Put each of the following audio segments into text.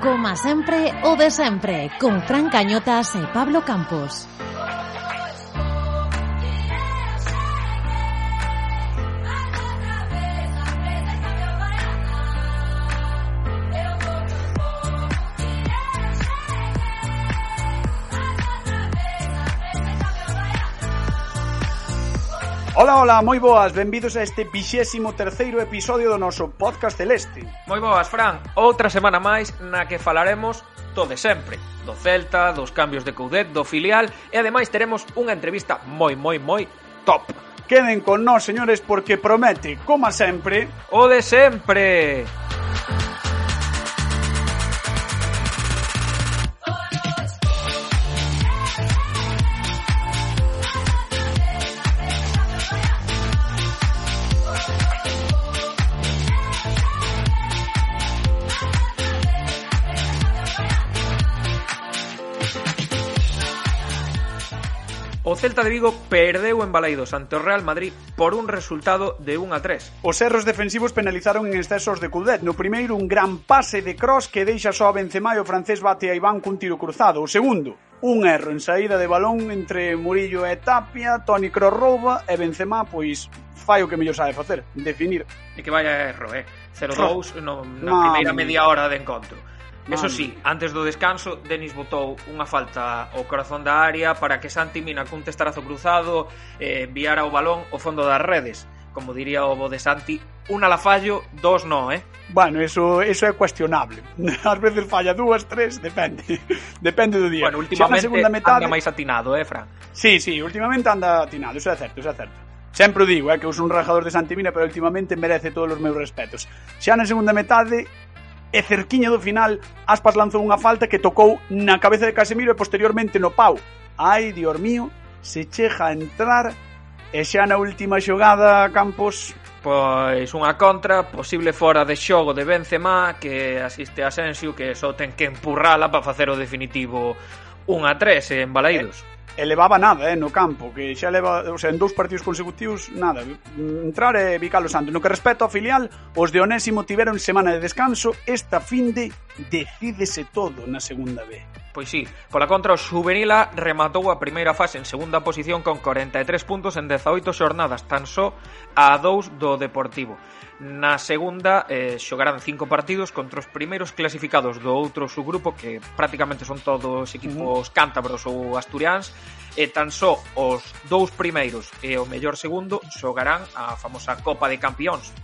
Coma sempre o de sempre, con Fran Cañotas e Pablo Campos. Ola, ola, moi boas, benvidos a este vixésimo terceiro episodio do noso podcast celeste. Moi boas, Fran, outra semana máis na que falaremos do de sempre Do Celta, dos cambios de Coudet, do filial E ademais teremos unha entrevista moi, moi, moi top. Queden con nós, señores, porque promete, como sempre O de sempre! Celta de Vigo perdeu en Balaidos ante o Real Madrid por un resultado de 1 a 3. Os erros defensivos penalizaron en excesos de Coudet. No primeiro, un gran pase de cross que deixa só a Benzema e o francés bate a Iván cun tiro cruzado. O segundo, un erro en saída de balón entre Murillo e Tapia, Toni Kroos rouba e Benzema, pois, fai o que mellor sabe facer, definir. E que vaya erro, eh? 0-2 no, na primeira media hora de encontro. Eso sí, antes do descanso, Denis botou unha falta ao corazón da área para que Santi Mina cun testarazo cruzado eh, viara o balón ao fondo das redes. Como diría o bo de Santi, un ala fallo, dos no, eh? Bueno, eso, eso é cuestionable. Ás veces falla dúas, tres, depende. Depende do día. Bueno, últimamente segunda metade... anda máis atinado, eh, Fran? Sí, sí, últimamente anda atinado, eso é certo, eso é certo. Sempre o digo, é eh, que eu un rajador de Santimina, pero últimamente merece todos os meus respetos. Xa na segunda metade e cerquiña do final, Aspas lanzou unha falta que tocou na cabeza de Casemiro e posteriormente no pau. Ai, dios mío, se chega a entrar e xa na última xogada, Campos... Pois unha contra, posible fora de xogo de Benzema, que asiste a Asensio, que só ten que empurrala para facer o definitivo 1 a 3 en Balaídos. Eh? e levaba nada, eh, no campo, que xa leva, o sea, en dous partidos consecutivos, nada, entrar e Vicalo Santos. No que respecta ao filial, os de Onésimo tiveron semana de descanso, esta fin de decídese todo na segunda vez. Pois sí, pola contra o Xuvenila rematou a primeira fase en segunda posición con 43 puntos en 18 xornadas, tan só a 2 do Deportivo. Na segunda eh, xogarán cinco partidos contra os primeiros clasificados do outro subgrupo que prácticamente son todos equipos cántabros ou asturians e tan só os dous primeiros e o mellor segundo xogarán a famosa Copa de Campións.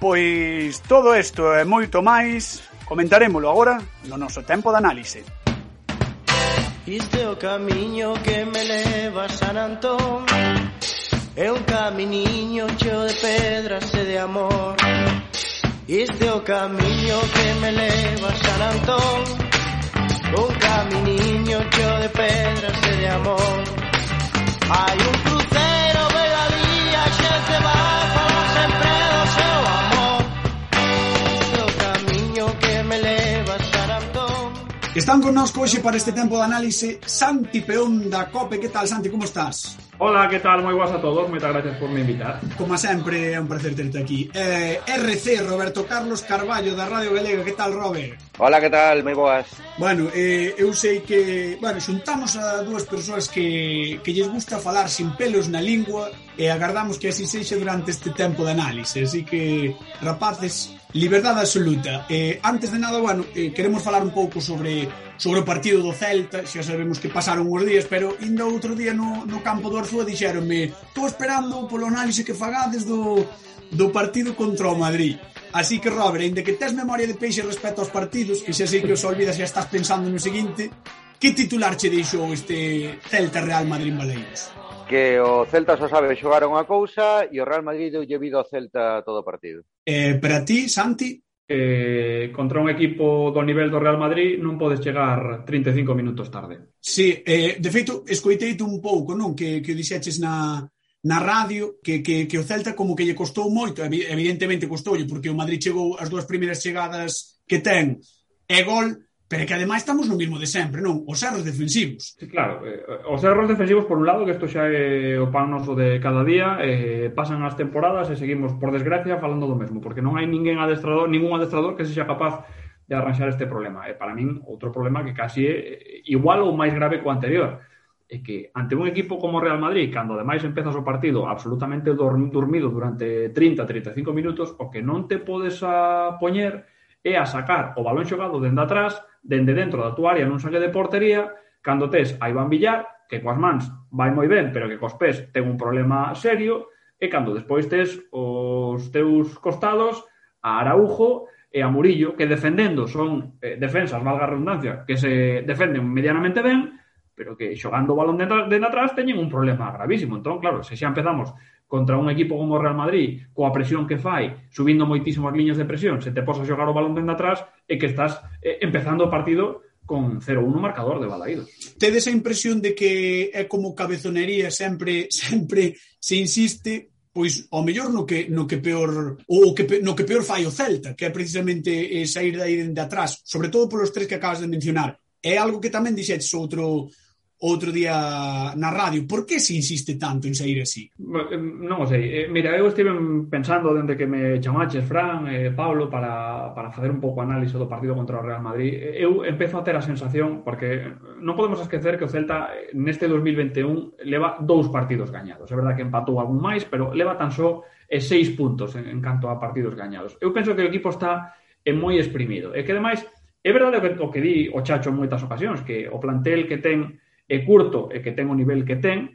Pois todo isto e moito máis comentarémolo agora no noso tempo de análise. Iste o camiño que me leva a San Antón. É un caminiño cheo de pedras e de amor. Iste o camiño que me leva a San Antón. Un caminiño cheo de pedras e de amor. Hai un Están connosco hoxe para este tempo de análise Santi Peón da COPE. Que tal, Santi, como estás? Hola, que tal? Moi boas a todos, moitas gracias por me invitar. Como sempre, é un placer terte aquí. Eh, RC, Roberto Carlos Carballo, da Radio Galega. Que tal, Robert? Hola, que tal? Moi boas. Bueno, eh, eu sei que... Bueno, xuntamos a dúas persoas que, que lles gusta falar sin pelos na lingua e agardamos que así sexa durante este tempo de análise. Así que, rapaces, Liberdade absoluta. Eh, antes de nada, bueno, eh, queremos falar un pouco sobre sobre o partido do Celta, xa sabemos que pasaron os días, pero ainda outro día no, no campo do Arzúa dixeronme estou esperando polo análise que fagades do, do partido contra o Madrid. Así que, Robert, ainda que tes memoria de peixe respecto aos partidos, que xa sei que os olvidas e estás pensando no seguinte, que titular che deixou este Celta Real Madrid Baleiros? Que o Celta só sabe xogar unha cousa e o Real Madrid deu vida ao Celta todo o partido. Eh, para ti, Santi? Eh, contra un equipo do nivel do Real Madrid non podes chegar 35 minutos tarde. Sí, eh, de feito, escoiteite un pouco, non? Que, que o dixeches na, na radio que, que, que o Celta como que lle costou moito, evidentemente costoulle, porque o Madrid chegou as dúas primeiras chegadas que ten, e gol, Pero que ademais estamos no mismo de sempre, non? Os erros defensivos. Sí, claro, eh, os erros defensivos por un lado, que isto xa é o pan noso de cada día, eh, pasan as temporadas e seguimos, por desgracia, falando do mesmo, porque non hai ninguén adestrador, ningún adestrador que sexa capaz de arranxar este problema. E para min, outro problema que casi é eh, igual ou máis grave co anterior, é que ante un equipo como Real Madrid, cando ademais empezas o partido absolutamente dormido durante 30, 35 minutos, o que non te podes a poñer é a sacar o balón xogado dende atrás dende dentro da tua área nun saque de portería, cando tes a Iván Villar, que coas mans vai moi ben, pero que cos pés ten un problema serio, e cando despois tes os teus costados a Araujo e a Murillo, que defendendo son eh, defensas, valga a redundancia, que se defenden medianamente ben, pero que xogando o balón de, atrás teñen un problema gravísimo. Entón, claro, se xa empezamos contra un equipo como o Real Madrid, coa presión que fai, subindo moitísimas liñas de presión, se te posa xogar o balón de atrás e que estás eh, empezando o partido con 0-1 marcador de balaídos. Tedes a impresión de que é como cabezonería sempre sempre se insiste pois ao mellor no que no que peor ou que no que peor fai o Celta, que é precisamente eh, sair de aí de atrás, sobre todo polos tres que acabas de mencionar. É algo que tamén dixetes outro outro día na radio. Por que se insiste tanto en sair así? Eh, non o sei. Eh, mira, eu estive pensando dende que me chamaches, Fran, eh, Pablo, para, para facer un pouco análise do partido contra o Real Madrid. Eh, eu empezo a ter a sensación, porque non podemos esquecer que o Celta neste 2021 leva dous partidos gañados. É verdad que empatou algún máis, pero leva tan só seis puntos en, en canto a partidos gañados. Eu penso que o equipo está moi exprimido. E que, ademais, é verdade o que, o que di o Chacho en moitas ocasións, que o plantel que ten é curto e que ten o nivel que ten,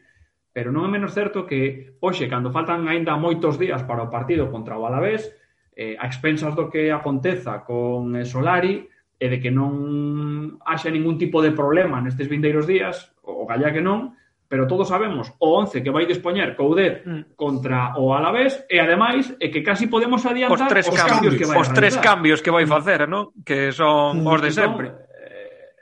pero non é menos certo que hoxe, cando faltan aínda moitos días para o partido contra o Alavés, eh, a expensas do que aconteza con Solari e de que non haxa ningún tipo de problema nestes vindeiros días, o galla que non, pero todos sabemos o 11 que vai dispoñer Coudet mm. contra o Alavés e ademais é que casi podemos adiantar os tres os cambios, cambios que vai os tres cambios que vai facer, non? Que son mm. os de sempre. Entón,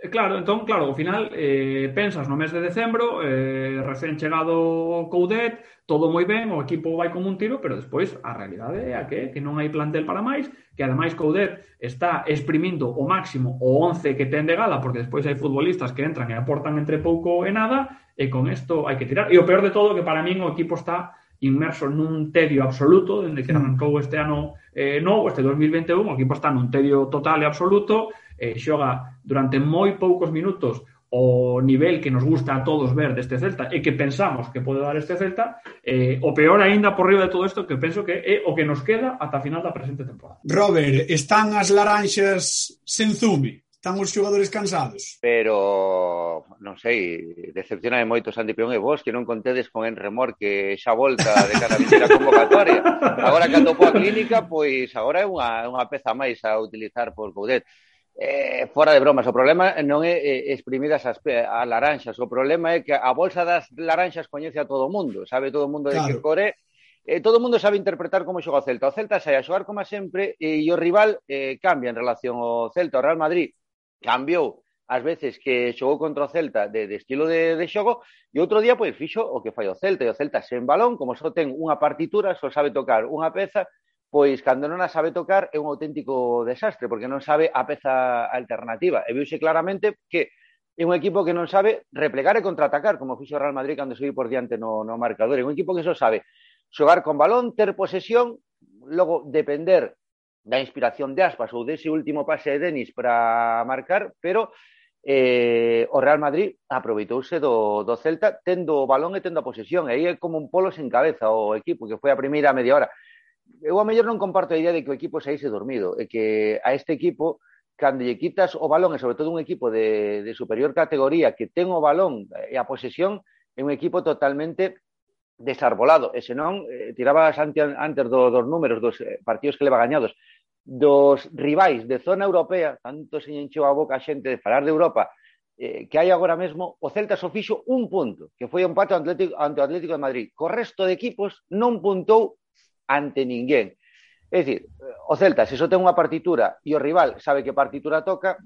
Eh, claro, entón, claro, ao final eh, pensas no mes de decembro, eh, recén chegado Coudet, todo moi ben, o equipo vai como un tiro, pero despois a realidade é a que, que non hai plantel para máis, que ademais Coudet está exprimindo o máximo o 11 que ten de gala, porque despois hai futbolistas que entran e aportan entre pouco e nada, e con isto hai que tirar. E o peor de todo que para min o equipo está inmerso nun tedio absoluto, dende que mm. arrancou este ano eh, novo, este 2021, o equipo está nun tedio total e absoluto, eh, xoga durante moi poucos minutos o nivel que nos gusta a todos ver deste Celta e que pensamos que pode dar este Celta, eh, o peor aínda por riba de todo isto que penso que é o que nos queda ata a final da presente temporada. Robert, están as laranxas sen zume? Están os xogadores cansados? Pero, non sei, decepcioname moito Santi Peón e vos que non contedes con en remor que xa volta de cara a convocatoria. Agora, cando poa clínica, pois agora é unha, unha peza máis a utilizar por Coudet. Eh, fora de bromas, o problema non é eh, exprimir as, as laranxas, o problema é que a bolsa das laranxas coñece a todo o mundo, sabe todo o mundo claro. de que core, eh, todo o mundo sabe interpretar como xoga o Celta. O Celta sai a xogar como sempre e, e o rival eh, cambia en relación ao Celta. O Real Madrid cambiou as veces que xogou contra o Celta de, de estilo de, de xogo e outro día pois fixo o que fai o Celta e o Celta sen balón, como só ten unha partitura, só sabe tocar unha peza pois cando non a sabe tocar é un auténtico desastre, porque non sabe a peza alternativa. E viuse claramente que é un equipo que non sabe replegar e contraatacar, como fixo o Real Madrid cando subiu por diante no, no marcador. É un equipo que só sabe xogar con balón, ter posesión, logo depender da inspiración de Aspas ou dese último pase de Denis para marcar, pero eh, o Real Madrid aproveitouse do, do Celta tendo o balón e tendo a posesión. E aí é como un polo sen cabeza o equipo, que foi a primeira media hora eu a mellor non comparto a idea de que o equipo saíse dormido e que a este equipo cando lle quitas o balón e sobre todo un equipo de, de superior categoría que ten o balón e a posesión é un equipo totalmente desarbolado. E senón eh, tirabas ante, antes do, dos números dos eh, partidos que leva gañados. Dos rivais de zona europea tanto se encheu a boca a xente de falar de Europa eh, que hai agora mesmo o Celta só fixo un punto que foi o empate ante o Atlético, ante o Atlético de Madrid. Co resto de equipos non puntou ante ninguén. É dicir, o Celta, se só ten unha partitura e o rival sabe que partitura toca,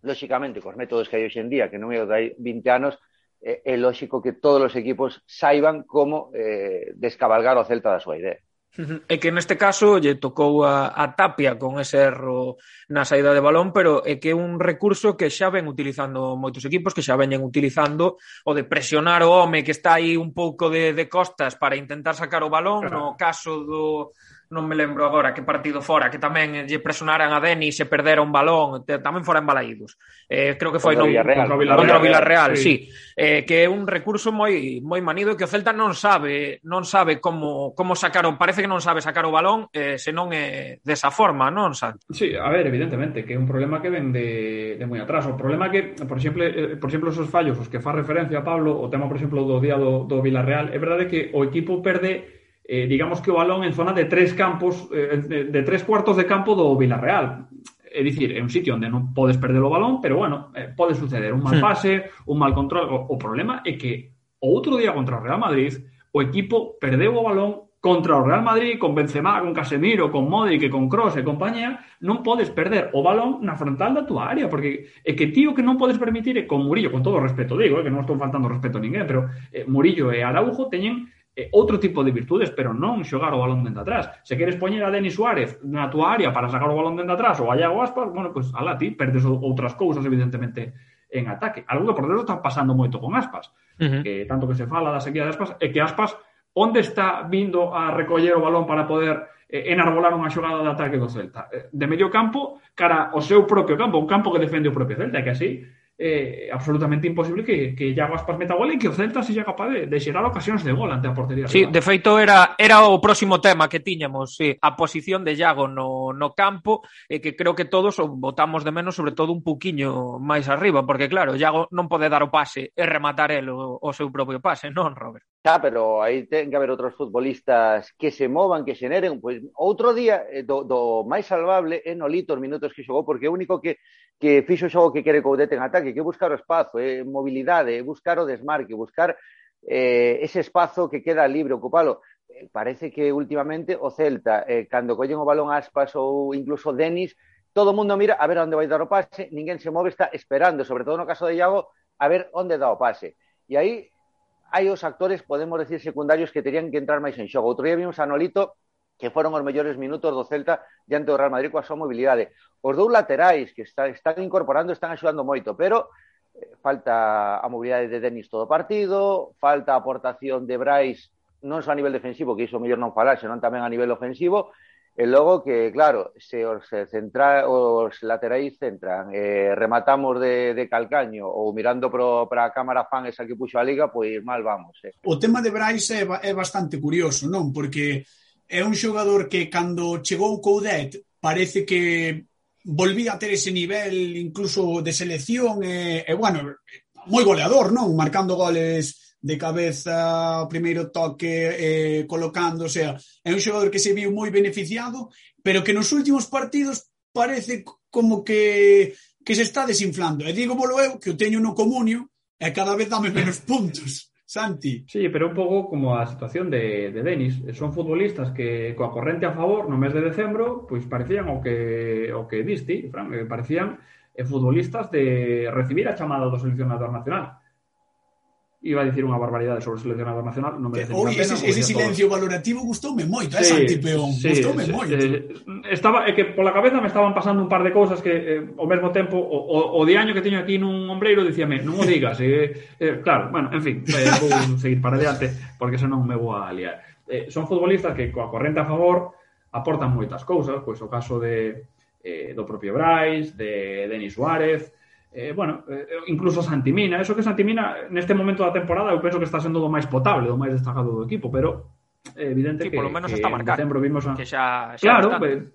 lóxicamente, cos métodos que hai hoxe en día, que non é o de 20 anos, é, é lóxico que todos os equipos saiban como eh, descabalgar o Celta da súa idea. É que neste caso lle tocou a, a Tapia con ese erro na saída de balón, pero é que é un recurso que xa ven utilizando moitos equipos, que xa veñen utilizando o de presionar o home que está aí un pouco de, de costas para intentar sacar o balón, claro. no caso do, non me lembro agora que partido fora, que tamén eh, lle presionaran a Denis e perdera un balón, tamén fora en Balaídos. Eh, creo que foi contra, no, Villarreal, contra, Villarreal, contra Villarreal, sí. sí. Eh, que é un recurso moi moi manido que o Celta non sabe, non sabe como como sacar o, parece que non sabe sacar o balón, eh, senón é desa forma, non, Santi? Sí, a ver, evidentemente, que é un problema que ven de, de moi atrás. O problema que, por exemplo, eh, por exemplo, esos fallos os que fa referencia a Pablo, o tema, por exemplo, do día do, do Villarreal, é verdade que o equipo perde eh, digamos que o balón en zona de tres campos, eh, de, eh, de tres cuartos de campo do Villarreal. É dicir, é un sitio onde non podes perder o balón, pero bueno, eh, pode suceder un mal pase, un mal control. O, o problema é que o outro día contra o Real Madrid, o equipo perdeu o balón contra o Real Madrid, con Benzema, con Casemiro, con Modric, con Kroos e compañía, non podes perder o balón na frontal da tua área, porque é que tío que non podes permitir, e con Murillo, con todo o respeto digo, eh, que non estou faltando respeto a ninguén, pero eh, Murillo e Araujo teñen eh, outro tipo de virtudes, pero non xogar o balón dentro atrás. Se queres poñer a Denis Suárez na tua área para sacar o balón dentro atrás ou a Iago Aspas, bueno, pois pues, alá ti perdes outras cousas, evidentemente, en ataque. Algo que, por dentro, está pasando moito con Aspas. Uh -huh. que tanto que se fala da sequía de Aspas, é que Aspas onde está vindo a recoller o balón para poder eh, enarbolar unha xogada de ataque do Celta? Eh, de medio campo cara ao seu propio campo, un campo que defende o propio Celta, que así eh, absolutamente imposible que, que Iago Aspas meta gol e que o Celta se capaz de, de xerar ocasións de gol ante a portería. Sí, rival. de feito era, era o próximo tema que tiñamos, sí, a posición de Iago no, no campo, e eh, que creo que todos votamos de menos, sobre todo un puquiño máis arriba, porque claro, Iago non pode dar o pase e rematar el o, o seu propio pase, non, Robert? Xa, ah, pero aí ten que haber outros futbolistas que se movan, que xeneren, pois outro día eh, do, do máis salvable é Nolito os minutos que xogou, porque é o único que que fixo o xogo que quere Coudet en ataque, que buscar o espazo, eh, mobilidade, eh, buscar o desmarque, buscar eh, ese espazo que queda libre, ocupalo. Eh, parece que últimamente o Celta, eh, cando collen o balón aspas ou incluso Denis, todo o mundo mira a ver onde vai dar o pase, ninguén se move, está esperando, sobre todo no caso de Iago, a ver onde dá o pase. E aí hai os actores, podemos decir, secundarios que terían que entrar máis en xogo. Outro día vimos a Nolito que foron os mellores minutos do Celta diante do Real Madrid coa súa mobilidade. Os dous laterais que está, están incorporando están axudando moito, pero eh, falta a mobilidade de Denis todo o partido, falta a aportación de Brais non só a nivel defensivo, que iso mellor non falar, senón tamén a nivel ofensivo, e logo que, claro, se os, centra, os laterais centran, eh, rematamos de, de calcaño ou mirando para a cámara fan esa que puxo a liga, pois mal vamos. Eh. O tema de Brais é, é bastante curioso, non? Porque é un xogador que cando chegou Coudet parece que volvía a ter ese nivel incluso de selección e, e bueno, moi goleador, non? Marcando goles de cabeza, primeiro toque, eh, colocando, o sea, é un xogador que se viu moi beneficiado, pero que nos últimos partidos parece como que que se está desinflando. E digo bolo eu que o teño no comunio e cada vez dame menos puntos. Santi. Sí, pero un pouco como a situación de, de Denis. Son futbolistas que coa corrente a favor no mes de decembro pois parecían o que, o que diste, Fran, eh, parecían eh, futbolistas de recibir a chamada do seleccionador nacional iba a dicir unha barbaridade sobre o seleccionador nacional, non me Oi, ese, ese silencio todos... valorativo gustoume moito, ¿eh, sí, esa peón, sí, gustoume sí, moito. Eh, estaba, é que pola cabeza me estaban pasando un par de cousas que eh, ao mesmo tempo o, o, o de año que teño aquí nun ombreiro dicíame, non o digas, eh, eh, claro, bueno, en fin, eh, vou seguir para adiante porque senón me vou a liar. Eh, son futbolistas que coa corrente a favor aportan moitas cousas, pois o caso de eh, do propio Brais, de Denis Suárez, eh, bueno, eh, incluso Santimina. Eso que Santimina neste momento da temporada eu penso que está sendo do máis potable, do máis destacado do equipo, pero é evidente sí, que polo menos que está marcado, vimos a... que xa, xa claro, está. Pues,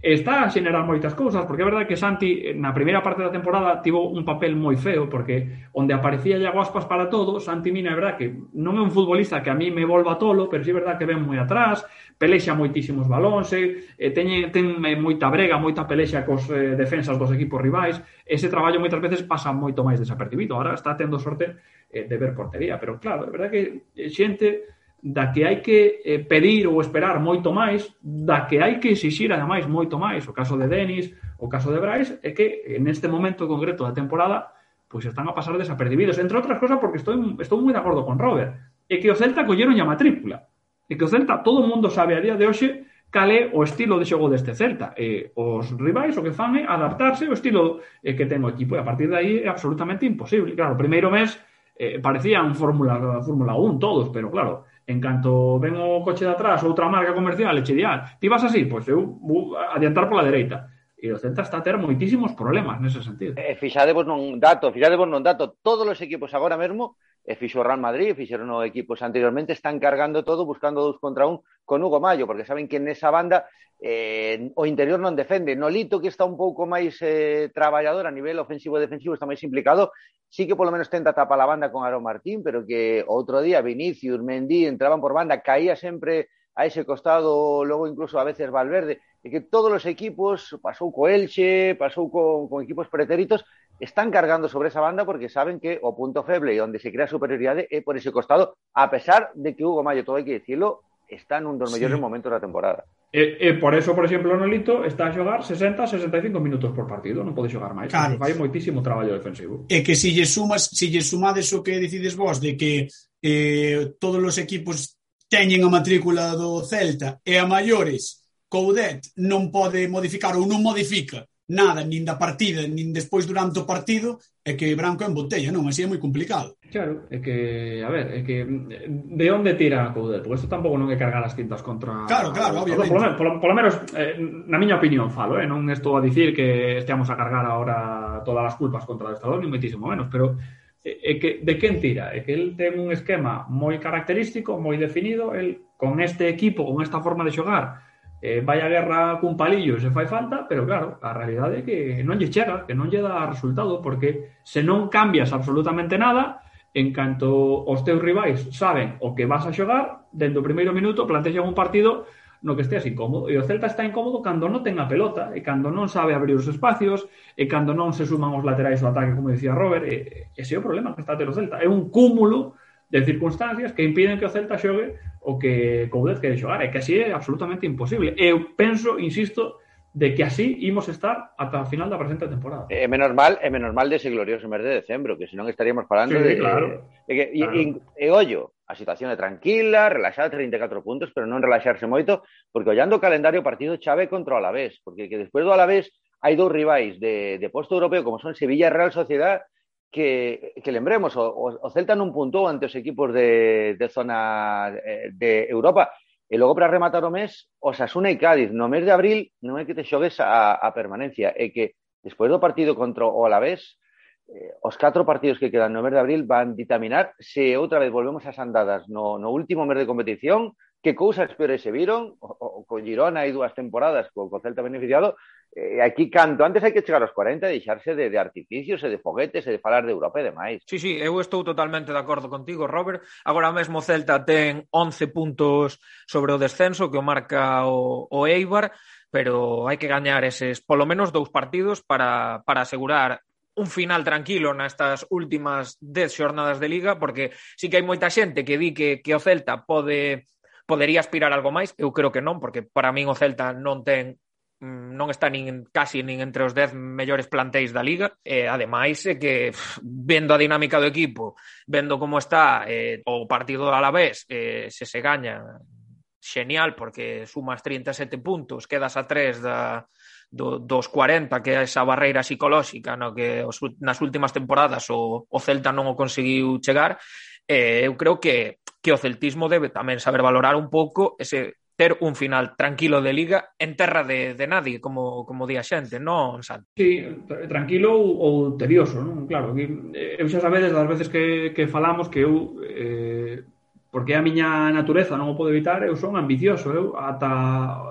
está a xenerar moitas cousas, porque é verdade que Santi na primeira parte da temporada tivo un papel moi feo, porque onde aparecía Iago Aspas para todo, Santi Mina é verdade que non é un futbolista que a mí me volva tolo, pero sí é verdade que ven moi atrás, pelexa moitísimos balóns, e, eh, teñe, ten eh, moita brega, moita pelexa cos eh, defensas dos equipos rivais, ese traballo moitas veces pasa moito máis desapercibido, ahora está tendo sorte eh, de ver portería, pero claro, é verdade que eh, xente da que hai que eh, pedir ou esperar moito máis, da que hai que exixir ademais moito máis. O caso de Denis, o caso de Brais, é que neste momento concreto da temporada pois están a pasar desapercibidos, entre outras cosas porque estou, estou moi de acordo con Robert, é que o Celta colleron a matrícula, é que o Celta, todo o mundo sabe a día de hoxe cal é o estilo de xogo deste Celta, e os rivais o que fan é adaptarse ao estilo eh, que ten o equipo, e a partir de aí é absolutamente imposible. Claro, o primeiro mes eh, parecían Fórmula, Fórmula 1 todos, pero claro, En canto ven o coche de atrás, outra marca comercial, e che ti vas así, pois eu vou adiantar pola dereita. E o Celta está a ter moitísimos problemas nese sentido. E eh, fixadevos non dato, fixadevos non dato, todos os equipos agora mesmo o Real Madrid, fixeron o equipos anteriormente, están cargando todo buscando dous contra un con Hugo Mayo, porque saben que nesa banda eh, o interior non defende. Nolito, que está un pouco máis eh, traballador a nivel ofensivo e defensivo, está máis implicado, sí que polo menos tenta tapar a banda con Aaron Martín, pero que outro día Vinicius, Mendy entraban por banda, caía sempre a ese costado, logo incluso a veces Valverde, e que todos os equipos, pasou co Elche, pasou con, con equipos pretéritos, están cargando sobre esa banda porque saben que o punto feble y onde se crea superioridade é por ese costado, a pesar de que Hugo Mayo, todo hai que dicirlo, está nun dos mellores sí. momentos da temporada. E, e por eso, por exemplo, Nolito está a xogar 60, 65 minutos por partido, non pode xogar máis, claro. fai moitísimo traballo defensivo. E que se si lle sumas, se si lle sumades o que decides vos de que eh, todos os equipos teñen a matrícula do Celta e a maiores, Coudet non pode modificar ou non modifica nada, nin da partida, nin despois durante o partido, é que branco en botella, non? Así é moi complicado. Claro, é que, a ver, é que de onde tira a Coudet? Porque isto tampouco non é cargar as tintas contra... Claro, claro, obviamente. Polo, polo, polo menos, eh, na miña opinión falo, eh? non estou a dicir que esteamos a cargar ahora todas as culpas contra o Estado, ni moitísimo menos, pero eh, é que de quen tira? É que el ten un esquema moi característico, moi definido, el con este equipo, con esta forma de xogar, eh, vai a guerra cun palillo se fai falta, pero claro, a realidade é que non lle chega, que non lle dá resultado, porque se non cambias absolutamente nada, en canto os teus rivais saben o que vas a xogar, dentro do primeiro minuto plantexan un partido no que esteas incómodo. E o Celta está incómodo cando non ten a pelota, e cando non sabe abrir os espacios, e cando non se suman os laterais ao ataque, como dicía Robert, e, ese é o problema que está ter o Celta. É un cúmulo de circunstancias que impiden que o Celta xogue o que Coudet que xogar, é que así é absolutamente imposible. Eu penso, insisto, de que así imos estar ata a final da presente temporada. É menos mal, é menos mal dese glorioso mes de decembro, que senón estaríamos falando sí, de, claro, de que, claro. e, e, e ollo, a situación é tranquila, relaxada, 34 puntos, pero non relaxarse moito, porque ollando o calendario partido chave contra o Alavés, porque que despois do Alavés hai dous rivais de, de posto europeo, como son Sevilla e Real Sociedad, que, que lembremos, o, o, Celta non puntou ante os equipos de, de zona eh, de Europa. E logo para rematar o mes, Osasuna e Cádiz, no mes de abril non é que te xogues a, a permanencia, é que despois do partido contra o Alavés, eh, os catro partidos que quedan no mes de abril van ditaminar se outra vez volvemos ás andadas no, no último mes de competición, que cousas peores se viron, o, o, co Girona hai dúas temporadas co, co Celta beneficiado, eh, aquí canto antes hai que chegar aos 40 e deixarse de, de artificios e de foguetes e de falar de Europa e demais. Sí, sí, eu estou totalmente de acordo contigo, Robert. Agora mesmo o Celta ten 11 puntos sobre o descenso que o marca o, o Eibar, pero hai que gañar eses polo menos dous partidos para, para asegurar un final tranquilo nestas últimas 10 xornadas de Liga, porque sí que hai moita xente que di que, que o Celta pode podería aspirar algo máis, eu creo que non, porque para min o Celta non ten non está nin casi nin entre os 10 mellores plantéis da liga e ademais é que vendo a dinámica do equipo, vendo como está eh, o partido do Alavés, eh, se se gaña xenial porque sumas 37 puntos, quedas a 3 da do, dos 40, que é esa barreira psicolóxica no que os, nas últimas temporadas o, o Celta non o conseguiu chegar, eh, eu creo que que o celtismo debe tamén saber valorar un pouco ese ter un final tranquilo de liga en terra de, de nadie, como, como di a xente, non, Santi? Sí, tranquilo ou, ou tedioso, non? Claro, que, eh, eu xa sabedes das veces que, que falamos que eu, eh, porque é a miña natureza, non o podo evitar, eu son ambicioso, eu ata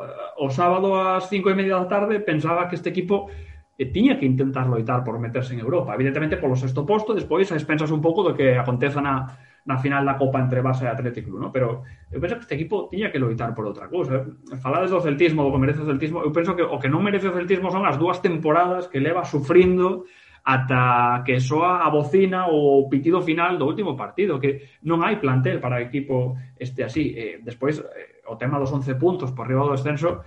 eh, o sábado ás cinco e media da tarde pensaba que este equipo e tiña que intentar loitar por meterse en Europa, evidentemente polo sexto posto, despois a expensas un pouco do que aconteza na, na final da Copa entre Barça e Athletic Club, no? pero eu penso que este equipo tiña que loitar por outra cousa. Falades do celtismo, do que merece o celtismo, eu penso que o que non merece o celtismo son as dúas temporadas que leva sufrindo ata que soa a bocina o pitido final do último partido, que non hai plantel para o equipo este así. Eh, despois, eh, o tema dos 11 puntos por riba do descenso,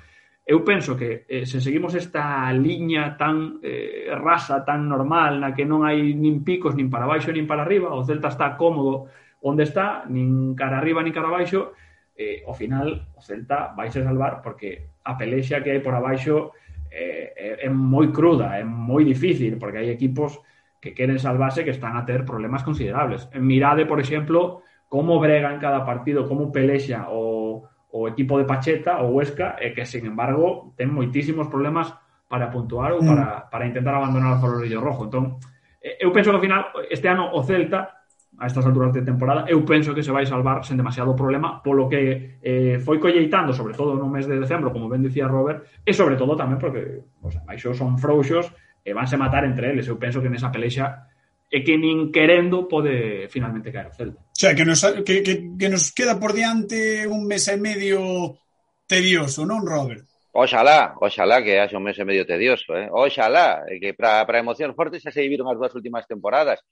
eu penso que eh, se seguimos esta liña tan eh, rasa, tan normal, na que non hai nin picos, nin para baixo, nin para arriba, o Celta está cómodo onde está, nin cara arriba nin cara abaixo, eh, ao final o Celta vai se salvar porque a pelexa que hai por abaixo eh, é, é moi cruda, é moi difícil, porque hai equipos que queren salvarse que están a ter problemas considerables. Mirade, por exemplo, como brega en cada partido, como pelexa o, o equipo de Pacheta ou Huesca, e que, sin embargo, ten moitísimos problemas para puntuar ou mm. para, para intentar abandonar o farolillo rojo. Entón, eu penso que ao final, este ano o Celta a estas alturas de temporada, eu penso que se vai salvar sen demasiado problema, polo que eh, foi colleitando, sobre todo no mes de decembro, como ben dicía Robert, e sobre todo tamén porque os baixos son frouxos e vanse matar entre eles. Eu penso que nesa pelexa e que nin querendo pode finalmente caer o Celta. O sea, que nos, que, que, que nos queda por diante un mes e medio tedioso, non, Robert? Oxalá, oxalá que haxe un mes e medio tedioso, eh? oxalá, que para emoción forte xa se viviron as dúas últimas temporadas,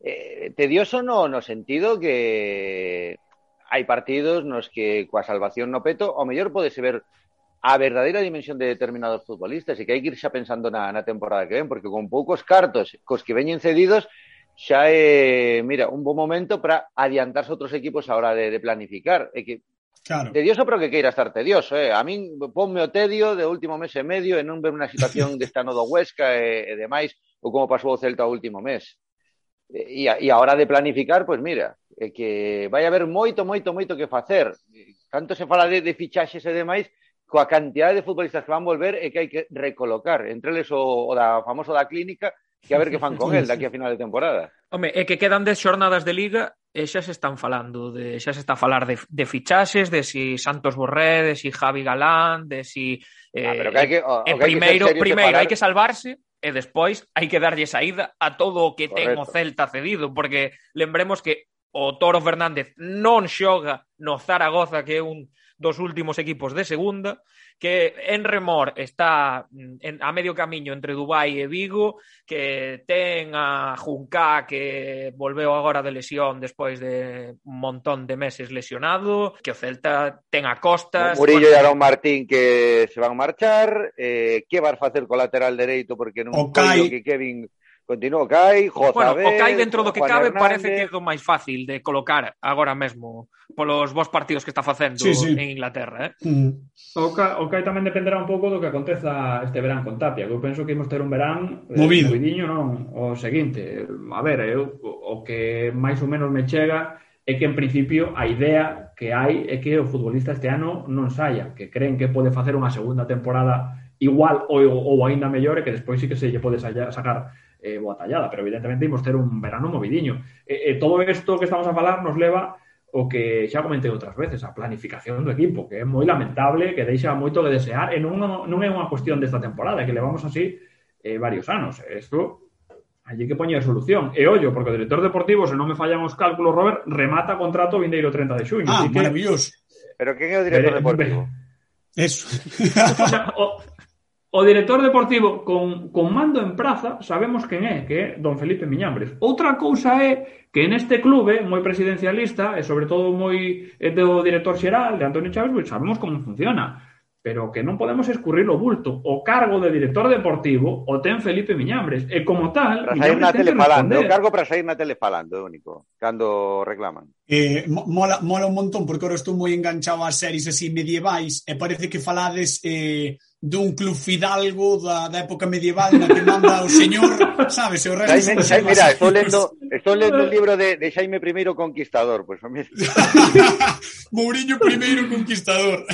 Eh, tedioso no, no sentido que hai partidos nos que coa salvación no peto, o mellor podese ver a verdadeira dimensión de determinados futbolistas e que hai que ir xa pensando na, na temporada que ven, porque con poucos cartos cos que veñen cedidos xa é, mira, un bom momento para adiantarse outros equipos a hora de, de planificar. É que Claro. Tedioso, pero que queira estar tedioso. Eh? A min ponme o tedio de último mes e medio e non ver unha situación desta no do Huesca e, e demais, ou como pasou o Celta o último mes. E, a, e a hora de planificar, pois mira, é que vai haber moito, moito, moito que facer. Canto se fala de, de fichaxes e demais, coa cantidade de futbolistas que van volver e que hai que recolocar. Entre eles o, o da famoso da clínica, que a ver que fan con el daqui a final de temporada. Home, é que quedan 10 xornadas de liga e xa se están falando, de, xa se está a falar de, de fichaxes, de si Santos Borré, de si Javi Galán, de si... Eh, ah, pero eh, que hai que, o, eh, o que primeiro, hai que primeiro, separar... hai que salvarse e despois hai que darlle saída a todo o que Correcto. ten o Celta cedido, porque lembremos que o Toro Fernández non xoga no Zaragoza, que é un dos últimos equipos de segunda, que en remor está mm, en, a medio camiño entre Dubai e Vigo, que ten a Junca que volveu agora de lesión despois de un montón de meses lesionado, que o Celta ten a Costas... O Murillo e Arón Martín que se van marchar, eh, que vas facer co lateral dereito porque non okay. que Kevin Continúa Cai, Jota bueno, Abel, o Cai dentro do que Juan cabe Hernández. parece que é do máis fácil de colocar agora mesmo polos vos partidos que está facendo sí, sí. en Inglaterra. Eh? Mm. O, Cai, o Cai tamén dependerá un pouco do que aconteza este verán con Tapia, que eu penso que imos ter un verán eh, movido, eh, movidiño, non? O seguinte, a ver, eh, eu, o que máis ou menos me chega é que en principio a idea que hai é que o futbolista este ano non saia, que creen que pode facer unha segunda temporada igual ou, ou aínda mellor e que despois sí que se lle pode sacar eh, boa tallada, pero evidentemente imos ter un verano movidiño. E, e todo isto que estamos a falar nos leva o que xa comentei outras veces, a planificación do equipo, que é moi lamentable, que deixa moito que desear, e non, non é unha cuestión desta temporada, que levamos así eh, varios anos. Isto hai que poñer solución. E ollo, porque o director deportivo, se non me fallan os cálculos, Robert, remata contrato vindeiro 30 de xuño. Ah, maravilloso. Que... Pero quen é o director deportivo? Eso. o, O director deportivo con, con mando en praza sabemos quen é, que é don Felipe Miñambres. Outra cousa é que neste clube moi presidencialista e sobre todo moi eh, do director xeral de Antonio Chávez, pois sabemos como funciona, pero que non podemos escurrir o bulto. O cargo de director deportivo o ten Felipe Miñambres e como tal, para sair na tele falando, o cargo para sair na tele falando, é único, cando reclaman. Eh, mola, mola un montón porque ahora estou moi enganchado ás series así medievais e parece que falades eh, dun club fidalgo da, da época medieval na que manda o señor, sabes, o resto... Jaime, Jaime, mira, estou lendo, estou lendo un libro de, de Jaime I Conquistador, pois pues, mira. Mourinho I Conquistador.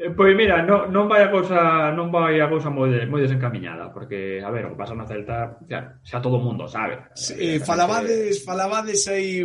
Eh, pois mira, non, non vai a cousa non vai a cousa moi, moi desencamiñada, porque, a ver, o que pasa na Celta xa, xa todo o mundo sabe sí, eh, falabades, falabades aí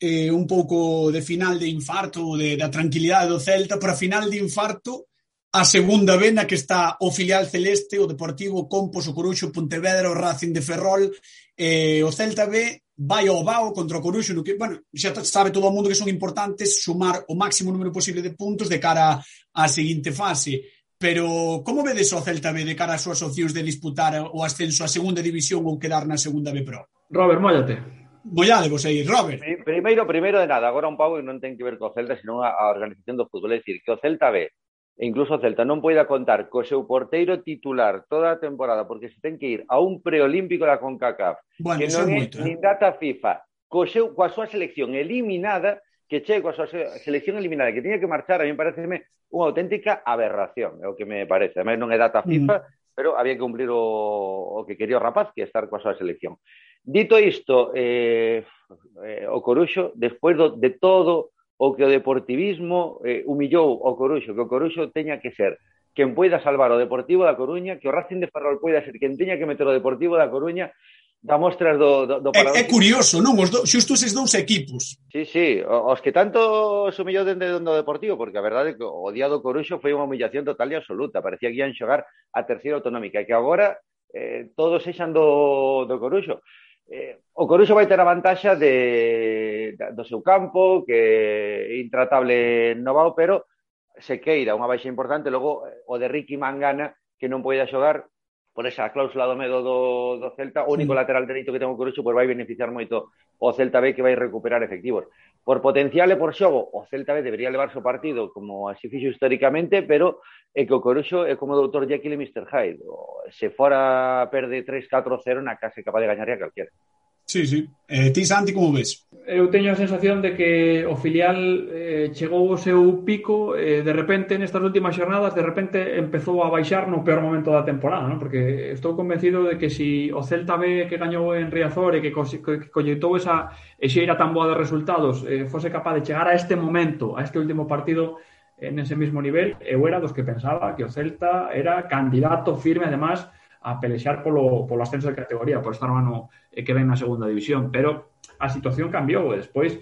eh, un pouco de final de infarto de, da tranquilidade do Celta pero a final de infarto A segunda vena que está o filial celeste, o Deportivo Compos, o Coruxo, Pontevedra, o Racing de Ferrol, eh, o Celta B vai ao Bao contra o Coruxo, no que, bueno, xa sabe todo o mundo que son importantes sumar o máximo número posible de puntos de cara á seguinte fase. Pero como vedes o Celta B de cara ás súas opcións de disputar o ascenso á segunda división ou quedar na segunda B Pro? Robert, mollate. Mollade vos aí, Robert. Primeiro, primeiro de nada, agora un pau que non ten que ver co Celta, senón a, a organización do fútbol. É dicir, que o Celta B E incluso o Celta non poida contar co seu porteiro titular toda a temporada porque se ten que ir a un preolímpico da CONCACAF bueno, que non é moito, eh? nin data FIFA co seu, coa súa selección eliminada que che coa súa selección eliminada que tiña que marchar a mí pareceme unha auténtica aberración é o que me parece ademais non é data mm. FIFA mm. pero había que cumplir o, o que quería o rapaz que estar coa súa selección dito isto eh, eh, o Coruxo despois do, de todo ou que o deportivismo eh, humillou o Coruxo, que o Coruxo teña que ser quen poida salvar o Deportivo da Coruña, que o Racing de Ferrol poida ser quen teña que meter o Deportivo da Coruña da mostras do, do, do é, é curioso, non? Os do, xusto eses dous equipos. Sí, sí, os que tanto humillou dende do Deportivo, porque a verdade é que o día do Coruxo foi unha humillación total e absoluta, parecía que ian xogar a terceira autonómica, e que agora eh, todos sexan do, do Coruxo eh, o Coruxo vai ter a vantaxa de, do seu campo, que é intratable no Vao, pero se queira unha baixa importante, logo eh, o de Ricky Mangana, que non poida xogar por esa cláusula do medo do, do Celta, o único sí. lateral dereito que ten o Coruxo, pois vai beneficiar moito o Celta B que vai recuperar efectivos por potencial e por xogo, o Celta B debería levar o partido como así fixo históricamente, pero é que o Coruxo é como o Dr. Jekyll e Mr. Hyde. Se fora perde 3-4-0 na casa capaz de gañar a calquera. Sí, sí. Eh, ti, Santi, como ves? Eu teño a sensación de que o filial eh, chegou ao seu pico eh, de repente nestas últimas xornadas de repente empezou a baixar no peor momento da temporada, ¿no? Porque estou convencido de que si o Celta B que gañou en Riazor e que, co que colleitou esa xeira tan boa de resultados eh, fose capaz de chegar a este momento, a este último partido en ese mismo nivel, eu era dos que pensaba que o Celta era candidato firme además a pelexar polo, polo ascenso de categoría, por estar no ano eh, que ven na segunda división, pero a situación cambiou e despois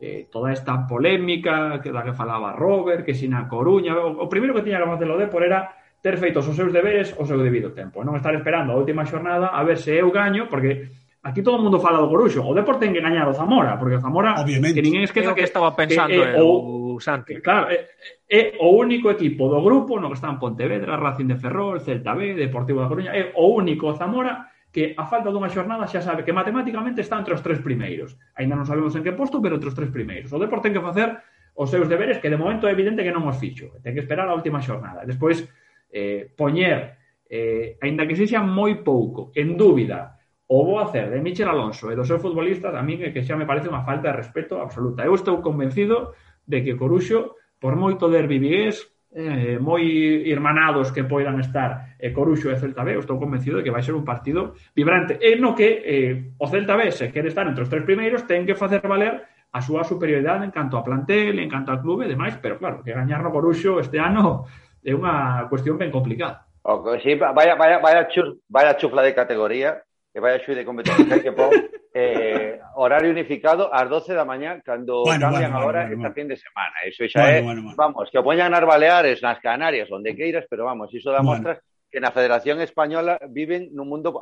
eh, toda esta polémica que da que falaba Robert, que sin a Coruña, o, o primeiro que tiña que facer o Depor era ter feitos os seus deberes o seu debido tempo, non estar esperando a última xornada a ver se eu gaño, porque aquí todo o mundo fala do Coruxo, o Depor ten que gañar o Zamora, porque o Zamora, Obviamente. que ninguén esqueza que, que estaba pensando que, eh, o, o Santi. Claro, é, é o único equipo do grupo no que están Pontevedra, Racing de Ferrol, Celta B, Deportivo da Coruña, é o único Zamora que a falta dunha xornada xa sabe que matemáticamente está entre os tres primeiros. Ainda non sabemos en que posto, pero entre os tres primeiros. O Depor ten que facer os seus deberes, que de momento é evidente que non os fixo. Ten que esperar a última xornada. Despois, eh, poñer, eh, aínda que sexa moi pouco, en dúbida, o bo hacer de Michel Alonso e dos seus futbolistas, a min é que xa me parece unha falta de respeto absoluta. Eu estou convencido de que Coruxo, por moito derbi vigués, Eh, eh, moi irmanados que poidan estar eh, Coruxo e Celta B, eu estou convencido de que vai ser un partido vibrante e no que eh, o Celta B se quere estar entre os tres primeiros ten que facer valer a súa superioridade en canto a plantel, en canto a clube e demais, pero claro, que gañar no Coruxo este ano é unha cuestión ben complicada. O sí, vaya, vaya, vaya, chuf, vaya chufla de categoría que vai a xude competencia que pon eh, horario unificado ás 12 da mañá cando bueno, cambian bueno, agora bueno, esta bueno. fin de semana. Iso xa bueno, é, bueno, bueno. vamos, que o poñan nas Baleares, nas Canarias, onde queiras, pero vamos, iso da bueno. mostras que na Federación Española viven nun mundo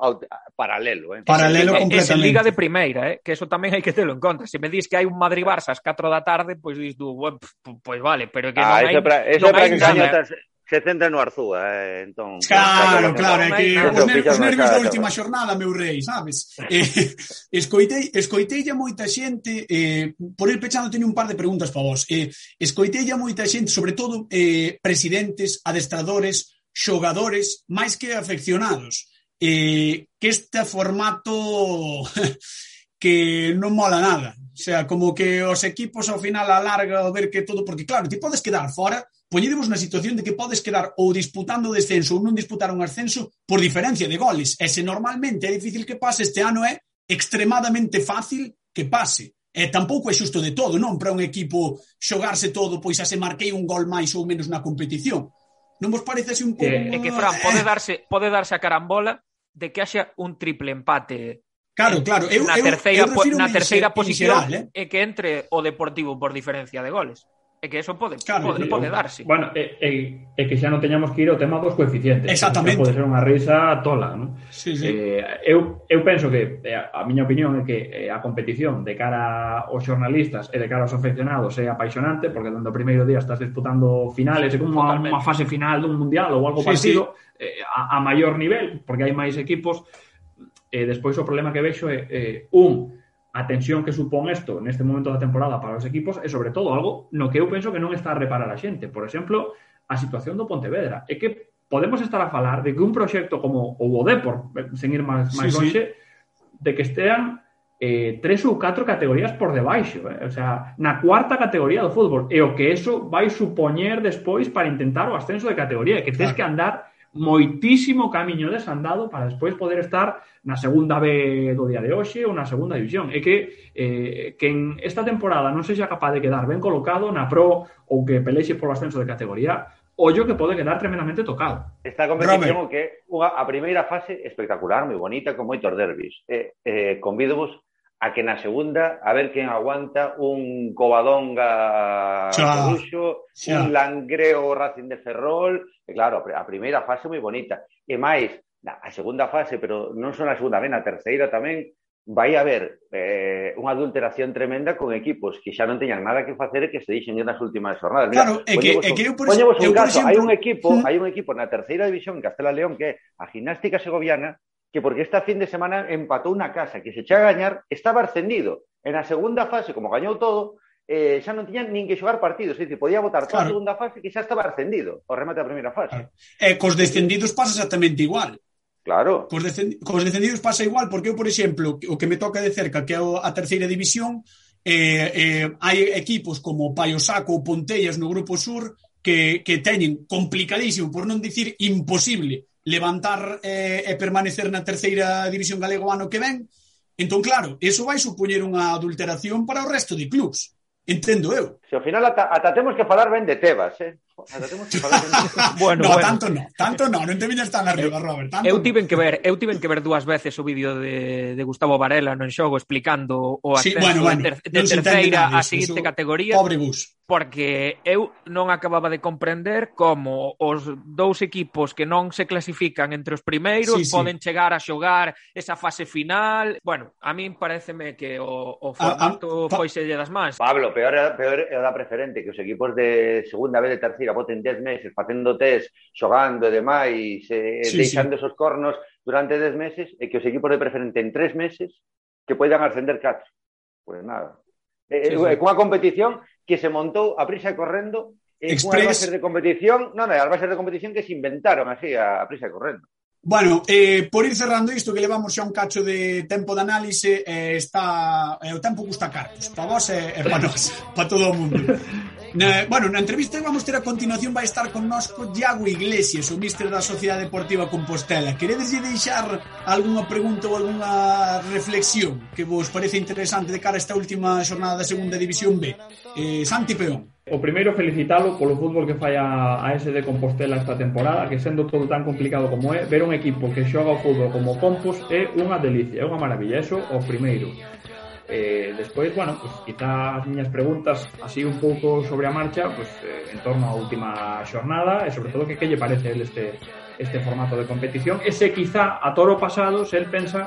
paralelo. Eh? Paralelo é, completamente. É liga de primeira, eh? que eso tamén hai que telo en conta. Se me dis que hai un Madrid-Barça ás 4 da tarde, pois pues, dis tú, pois pues, vale, pero que ah, non hai... Pra, eso non hai para que nada se centra no Arzúa, eh, entón... Claro, claro, é que os, ner os nervios da última xornada, meu rei, sabes? Eh, escoitei, escoitei a moita xente, eh, por ir pechando teño un par de preguntas para vos, eh, a moita xente, sobre todo eh, presidentes, adestradores, xogadores, máis que afeccionados, eh, que este formato que non mola nada, o sea, como que os equipos ao final alarga o ver que todo, porque claro, ti podes quedar fora, poñedemos na situación de que podes quedar ou disputando o descenso ou non disputar un ascenso por diferencia de goles. E se normalmente é difícil que pase, este ano é extremadamente fácil que pase. E tampouco é xusto de todo, non? Para un equipo xogarse todo, pois a se marquei un gol máis ou menos na competición. Non vos parece así un pouco... É, é que, Fran, eh. pode darse, pode darse a carambola de que haxa un triple empate Claro, claro. Eu, na terceira, eu, eu na terceira posición xeral, eh? é que entre o Deportivo por diferencia de goles. E que eso pode, claro, pode, sí, pode darse. Bueno, e, e, e que xa non teñamos que ir ao tema dos coeficientes. Exactamente. Pode ser unha risa tola, non? Sí, sí. Eh, eu, eu penso que, a, a miña opinión é que eh, a competición de cara aos xornalistas e de cara aos aficionados é apaixonante, porque dando o primeiro día estás disputando finales, é como unha fase final dun mundial ou algo sí, parecido, sí. Eh, a, a maior nivel, porque hai máis equipos, e eh, despois o problema que vexo é, eh, un, a tensión que supón isto neste momento da temporada para os equipos e, sobre todo, algo no que eu penso que non está a reparar a xente. Por exemplo, a situación do Pontevedra. É que podemos estar a falar de que un proxecto como o Depor, sen ir máis, máis sí, longe, sí. de que estean eh, tres ou catro categorías por debaixo, eh? o sea, na cuarta categoría do fútbol, e o que eso vai supoñer despois para intentar o ascenso de categoría, que tens claro. que andar moitísimo camiño desandado para despois poder estar na segunda B do día de hoxe ou na segunda división. É que eh, que en esta temporada non sexa capaz de quedar ben colocado na pro ou que pelexe polo ascenso de categoría, ollo que pode quedar tremendamente tocado. Esta competición que unha, a primeira fase espectacular, moi bonita, con moitos derbis. Eh, eh, convídovos a que na segunda a ver quen aguanta un Covadonga Coruxo, un Langreo Racing de Ferrol, E claro, a primeira fase moi bonita. E máis, a segunda fase, pero non só na segunda, ben, a terceira tamén, vai haber eh, unha adulteración tremenda con equipos que xa non teñan nada que facer e que se dixen nas últimas jornadas. Mira, claro, é que, é que eu por, exemplo, un caso, exemplo... hai un equipo, mm. hai un equipo na terceira división en Castela León que é a Gimnástica Segoviana, que porque esta fin de semana empatou unha casa que se echa a gañar, estaba ascendido. En a segunda fase, como gañou todo, eh, xa non tiñan nin que xogar partidos, é dicir, podía votar claro. a segunda fase que xa estaba ascendido, o remate da primeira fase. Claro. E cos descendidos pasa exactamente igual. Claro. Cos, descend cos descendidos pasa igual, porque eu, por exemplo, o que me toca de cerca, que é a terceira división, eh, eh, hai equipos como Paiosaco ou Pontellas no Grupo Sur que, que teñen complicadísimo, por non dicir imposible, levantar eh, e permanecer na terceira división galego ano que ven, Entón, claro, eso vai supoñer unha adulteración para o resto de clubs Entendo eu. Se ao final ata, ata temos que falar ben de Tebas, eh? Ata temos que falar ben de... bueno, no, bueno. tanto no, tanto no, non te viñas tan arriba, Robert. Tanto eu tiven que ver, eu tiven que ver dúas veces o vídeo de, de Gustavo Varela no en xogo explicando o ascenso sí, bueno, bueno, de, ter, de terceira a seguinte categoría. Pobre bus porque eu non acababa de comprender como os dous equipos que non se clasifican entre os primeiros sí, sí. poden chegar a xogar esa fase final. Bueno, a min pareceme que o, o formato ah, ah, foi selle das mans. Pablo, peor, peor é o da preferente, que os equipos de segunda vez de terceira voten 10 meses facendo test, xogando e demais, eh, sí, deixando sí. esos cornos durante 10 meses e que os equipos de preferente en 3 meses que poidan ascender 4. Pois pues nada. Eh, eh, sí, sí. Cunha competición que se montou a prisa correndo eh, Express... bases de competición, non, non, as bases de competición que se inventaron así a, a prisa correndo. Bueno, eh, por ir cerrando isto que levamos xa un cacho de tempo de análise eh, está, eh, o tempo custa cartos para vos e eh, para nós, para todo o mundo Na, bueno, na entrevista que vamos ter a continuación vai estar connosco Iago Iglesias, o míster da Sociedade Deportiva Compostela. Queredeslle deixar algunha pregunta ou algunha reflexión que vos parece interesante de cara a esta última xornada da Segunda División B? Eh, Santi Peón. O primeiro felicitalo polo fútbol que fai a, a SD Compostela esta temporada, que sendo todo tan complicado como é, ver un equipo que xoga o fútbol como Compos é unha delicia, é unha maravilla, eso o primeiro. Eh, despois, bueno, pues, quizá as miñas preguntas así un pouco sobre a marcha pues, eh, en torno á última xornada e sobre todo que que lle parece este, este formato de competición e se quizá a toro pasado se el pensa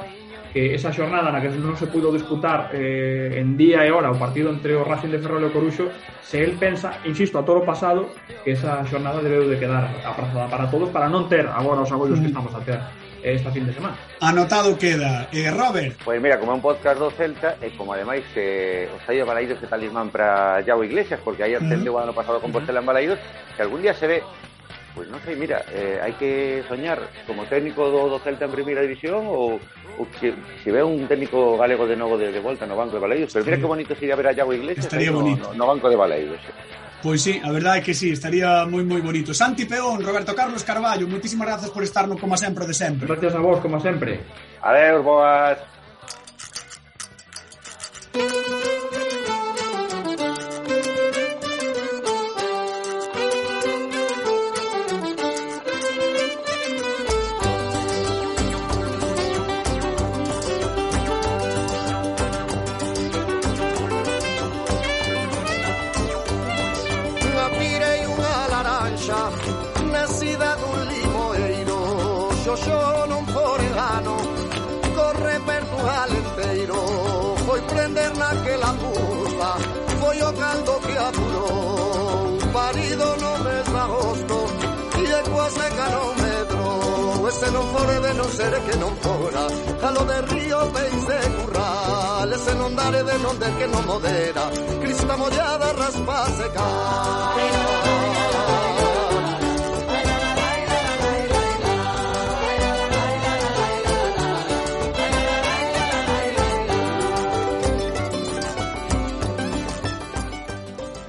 que esa xornada na que non se pudo disputar eh, en día e hora o partido entre o Racing de Ferrol e o Coruxo se el pensa, insisto, a toro pasado que esa xornada debeu de quedar aprazada para todos para non ter agora os agollos mm. que estamos a ter esta fin de semana. Anotado queda. Eh, Robert. Pues mira, como é un podcast do Celta e como ademais que eh, os hai de Balaídos de talismán para Yago Iglesias, porque aí ascendeu mm -hmm. ano pasado con Portela en Balaídos, que algún día se ve Pues no sé, mira, eh, hai que soñar como técnico do, do Celta en primeira división ou, ou que, se ve un técnico galego de novo de, de volta no banco de Baleiros, pero mira que bonito sería ver a Iago Iglesias estaría ¿eh? no, bonito. No, no banco de Baleiros. Pois sí, a verdade é que sí, estaría moi moi bonito. Santi Peón, Roberto Carlos Carballo, moitísimas grazas por estarnos como sempre de sempre. Gracias a vos como sempre. Adeus, boas. non ser que non fora Jalo de río peis e currales E non dare de non der que non modera. Crista mollada raspa seca.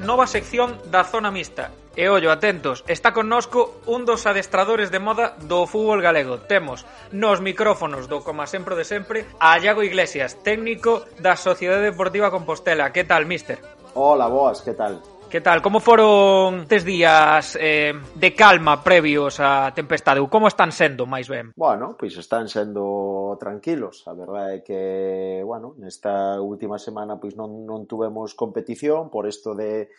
Nova sección da Zona Mixta, E ollo, atentos, está connosco un dos adestradores de moda do fútbol galego. Temos nos micrófonos do Coma Sempre de Sempre a Iago Iglesias, técnico da Sociedade Deportiva Compostela. Que tal, mister? Hola, boas, que tal? Que tal? Como foron tes días eh, de calma previos á tempestade? Ou como están sendo, máis ben? Bueno, pois están sendo tranquilos. A verdade é que, bueno, nesta última semana pois non, non tuvemos competición por isto de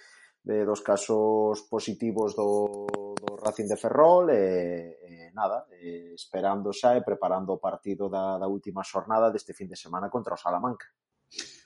de dos casos positivos do, do Racing de Ferrol e, e nada, e esperando xa e preparando o partido da, da última xornada deste fin de semana contra o Salamanca.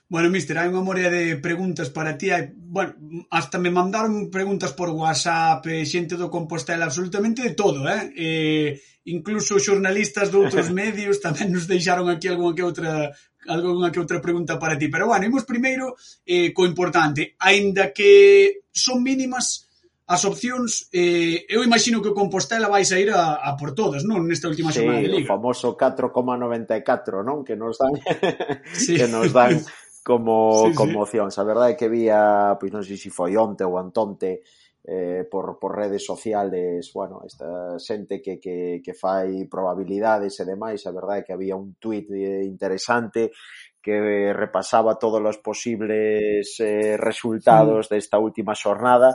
Bueno, mister, hai unha morea de preguntas para ti. Hai, bueno, hasta me mandaron preguntas por WhatsApp, eh, xente do Compostela, absolutamente de todo, eh? eh incluso xornalistas de outros medios tamén nos deixaron aquí algunha que outra algunha que outra pregunta para ti. Pero bueno, imos primeiro eh, co importante. Ainda que son mínimas as opcións, eh, eu imagino que o Compostela vai sair a, a por todas, non? Nesta última sí, semana de Liga. o famoso 4,94, non? Que nos dan... sí. que nos dan como sí, como Sí. A verdade é que vía, pois non sei se foi onte ou antonte, eh, por, por redes sociales, bueno, esta xente que, que, que fai probabilidades e demais, a verdade é que había un tuit eh, interesante que repasaba todos os posibles eh, resultados desta última xornada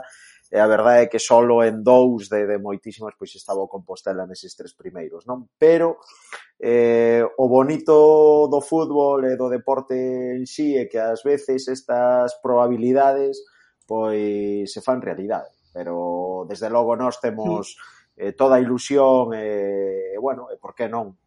e a verdade é que solo en dous de, de moitísimas pois estaba o Compostela neses tres primeiros, non? Pero eh, o bonito do fútbol e do deporte en sí é que ás veces estas probabilidades pois se fan realidade, pero desde logo nós temos eh, toda a ilusión e, eh, bueno, e por que non,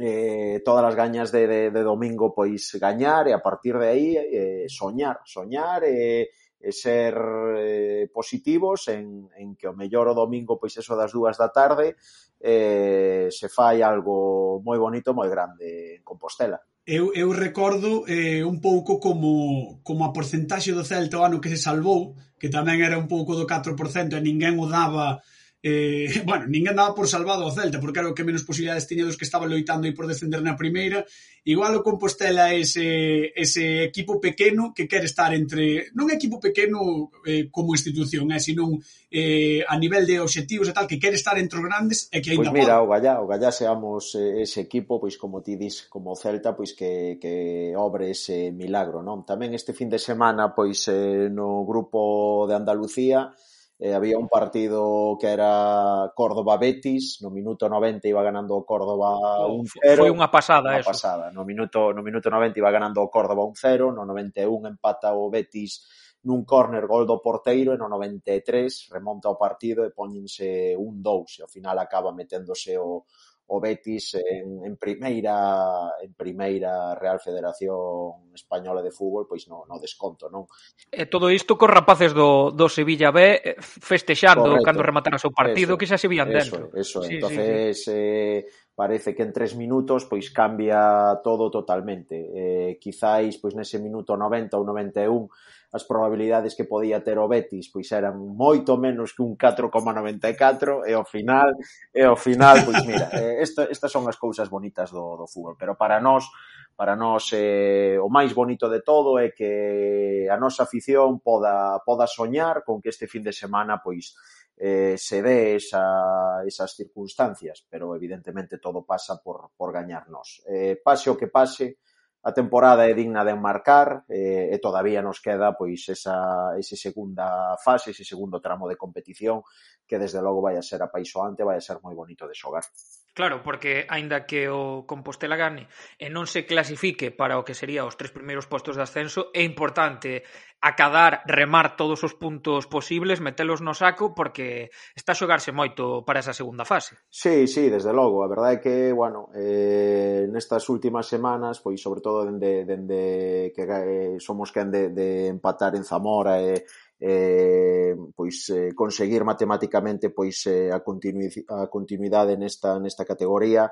eh, todas as gañas de, de, de domingo pois gañar e a partir de aí eh, soñar, soñar e eh, e ser eh, positivos en, en que o mellor o domingo pois eso das dúas da tarde eh, se fai algo moi bonito, moi grande en Compostela. Eu, eu recordo eh, un pouco como, como a porcentaxe do Celta o ano que se salvou, que tamén era un pouco do 4% e ninguén o daba eh, bueno, ninguén daba por salvado ao Celta, porque era o que menos posibilidades tiña dos que estaban loitando aí por descender na primeira. Igual o Compostela é ese, ese equipo pequeno que quere estar entre... Non é equipo pequeno eh, como institución, eh, sino eh, a nivel de obxectivos e tal, que quere estar entre os grandes e que pois ainda pois mira, pode. o Gallá, o Gallá seamos eh, ese equipo, pois como ti dis, como o Celta, pois que, que obre ese milagro, non? Tamén este fin de semana, pois eh, no grupo de Andalucía, Eh, había un partido que era Córdoba-Betis, no minuto 90 iba ganando o Córdoba 1-0. Foi unha pasada unha eso. pasada, no minuto, no minuto 90 iba ganando o Córdoba 1-0, no 91 empata o Betis nun córner gol do porteiro e no 93 remonta o partido e poñense un 2 e ao final acaba meténdose o, o Betis en, en primeira en primeira Real Federación Española de Fútbol, pois no, no desconto, non? E todo isto cos rapaces do, do Sevilla B eh, festexando Correcto. cando rematara o seu partido, eso, que xa se vían dentro. Eso, eso. Sí, entonces sí, sí. Eh, parece que en tres minutos pois cambia todo totalmente. Eh, quizáis pois nese minuto 90 ou 91 as probabilidades que podía ter o Betis pois eran moito menos que un 4,94 e ao final e ao final pois mira, eh, esta, estas son as cousas bonitas do, do fútbol, pero para nós para nós eh, o máis bonito de todo é que a nosa afición poda poda soñar con que este fin de semana pois eh, se dé esa, esas circunstancias, pero evidentemente todo pasa por, por gañarnos. Eh, pase o que pase, a temporada é digna de enmarcar eh, e todavía nos queda pois esa, ese segunda fase, ese segundo tramo de competición que desde logo vai a ser apaisoante, vai a ser moi bonito de xogar. Claro, porque aínda que o Compostela gane e non se clasifique para o que sería os tres primeiros postos de ascenso, é importante acadar, remar todos os puntos posibles, metelos no saco, porque está a xogarse moito para esa segunda fase. Sí, sí, desde logo. A verdade é que, bueno, eh, nestas últimas semanas, pois sobre todo dende, dende que eh, somos quen de, de empatar en Zamora e eh, eh, pois eh, conseguir matemáticamente pois eh, a, continui a continuidade nesta nesta categoría.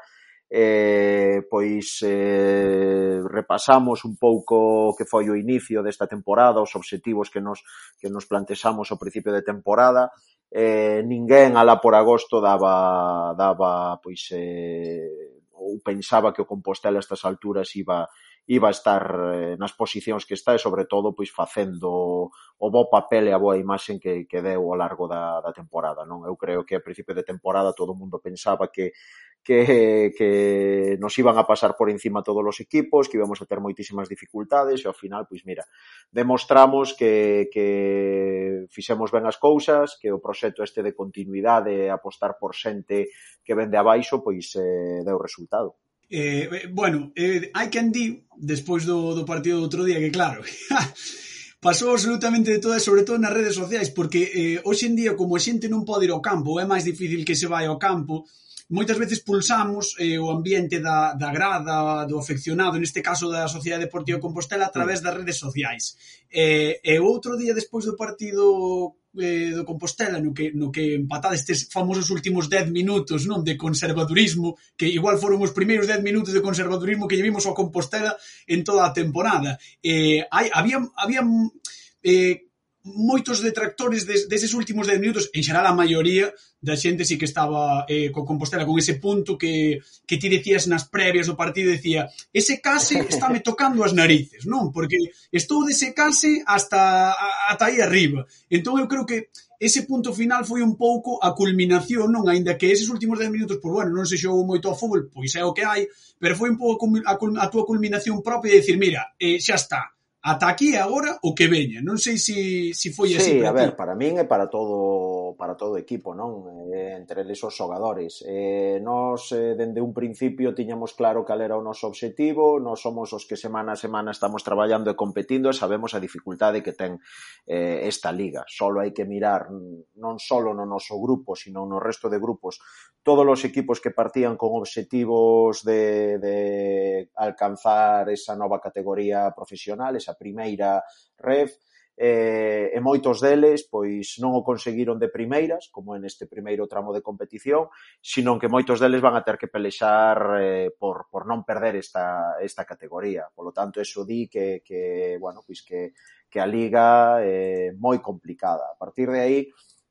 Eh, pois eh, repasamos un pouco que foi o inicio desta temporada, os obxectivos que nos, que nos plantexamos ao principio de temporada, eh, ninguén alá por agosto daba, daba pois, eh, ou pensaba que o Compostela a estas alturas iba, iba a estar eh, nas posicións que está e sobre todo pois facendo o bo papel e a boa imaxe que, que deu ao largo da, da temporada. Non Eu creo que a principio de temporada todo o mundo pensaba que que, que nos iban a pasar por encima todos os equipos, que íbamos a ter moitísimas dificultades e ao final, pois mira, demostramos que, que fixemos ben as cousas, que o proxecto este de continuidade, apostar por xente que vende abaixo, pois eh, deu resultado. Eh, eh, bueno, eh, hai quen di, despois do, do partido do outro día, que claro, pasou absolutamente de todo, sobre todo nas redes sociais, porque eh, hoxe en día, como a xente non pode ir ao campo, é máis difícil que se vai ao campo, moitas veces pulsamos eh, o ambiente da, da grada, do afeccionado, neste caso da Sociedade Deportiva Compostela, a mm. través das redes sociais. Eh, e outro día despois do partido eh, do Compostela no que, no que empatada estes famosos últimos 10 minutos non de conservadurismo que igual foron os primeiros 10 minutos de conservadurismo que llevimos ao Compostela en toda a temporada eh, hai, había, había eh, moitos detractores des, deses últimos 10 minutos en xeral a maioría da xente si que estaba eh, co Compostela con ese punto que, que ti decías nas previas do partido, decía, ese case estáme tocando as narices, non? Porque estou dese case hasta, ata aí arriba. Entón eu creo que ese punto final foi un pouco a culminación, non? Ainda que eses últimos 10 minutos, por bueno, non se xogou moito ao fútbol, pois é o que hai, pero foi un pouco a, a túa culminación propia de decir, mira, eh, xa está, ata aquí agora o que veña. Non sei se si, si foi así. Sí, a ver, ti. para min e para todo para todo o equipo, non? Eh, entre eles os xogadores. Eh, nos eh, dende un principio tiñamos claro cal era o noso obxectivo, nós somos os que semana a semana estamos traballando e competindo e sabemos a dificultade que ten eh, esta liga. Solo hai que mirar non solo no noso grupo, sino no resto de grupos, todos os equipos que partían con obxectivos de, de alcanzar esa nova categoría profesional, esa primeira ref, eh, e moitos deles pois non o conseguiron de primeiras, como en este primeiro tramo de competición, sino que moitos deles van a ter que pelexar eh, por, por non perder esta, esta categoría. Por lo tanto, eso di que, que bueno, pois que, que a liga é eh, moi complicada. A partir de aí,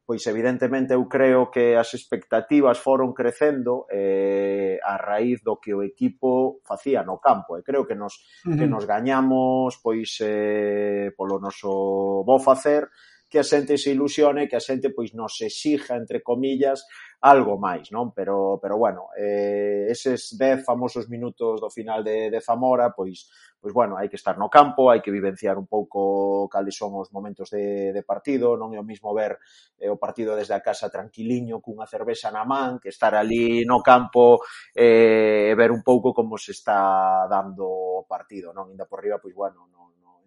pois evidentemente eu creo que as expectativas foron crecendo eh, a raíz do que o equipo facía no campo e creo que nos uh -huh. que nos gañamos pois eh, polo noso bo facer que a xente se ilusione, que a xente pois nos exija, entre comillas, algo máis, non? Pero, pero bueno, eh, eses 10 famosos minutos do final de, de Zamora, pois, pois bueno, hai que estar no campo, hai que vivenciar un pouco cales son os momentos de, de partido, non é o mismo ver eh, o partido desde a casa tranquiliño cunha cervexa na man, que estar ali no campo eh, e eh, ver un pouco como se está dando o partido, non? Inda por riba, pois bueno, no,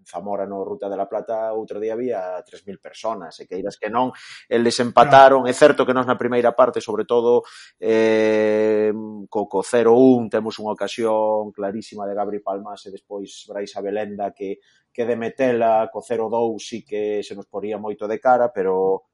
Zamora no Ruta de la Plata outro día había 3.000 personas, e queiras que non, eles empataron, é certo que nós na primeira parte, sobre todo eh, co, co 0-1 temos unha ocasión clarísima de Gabri Palmas e despois Brais Abelenda que que de metela co 0-2 sí que se nos poría moito de cara, pero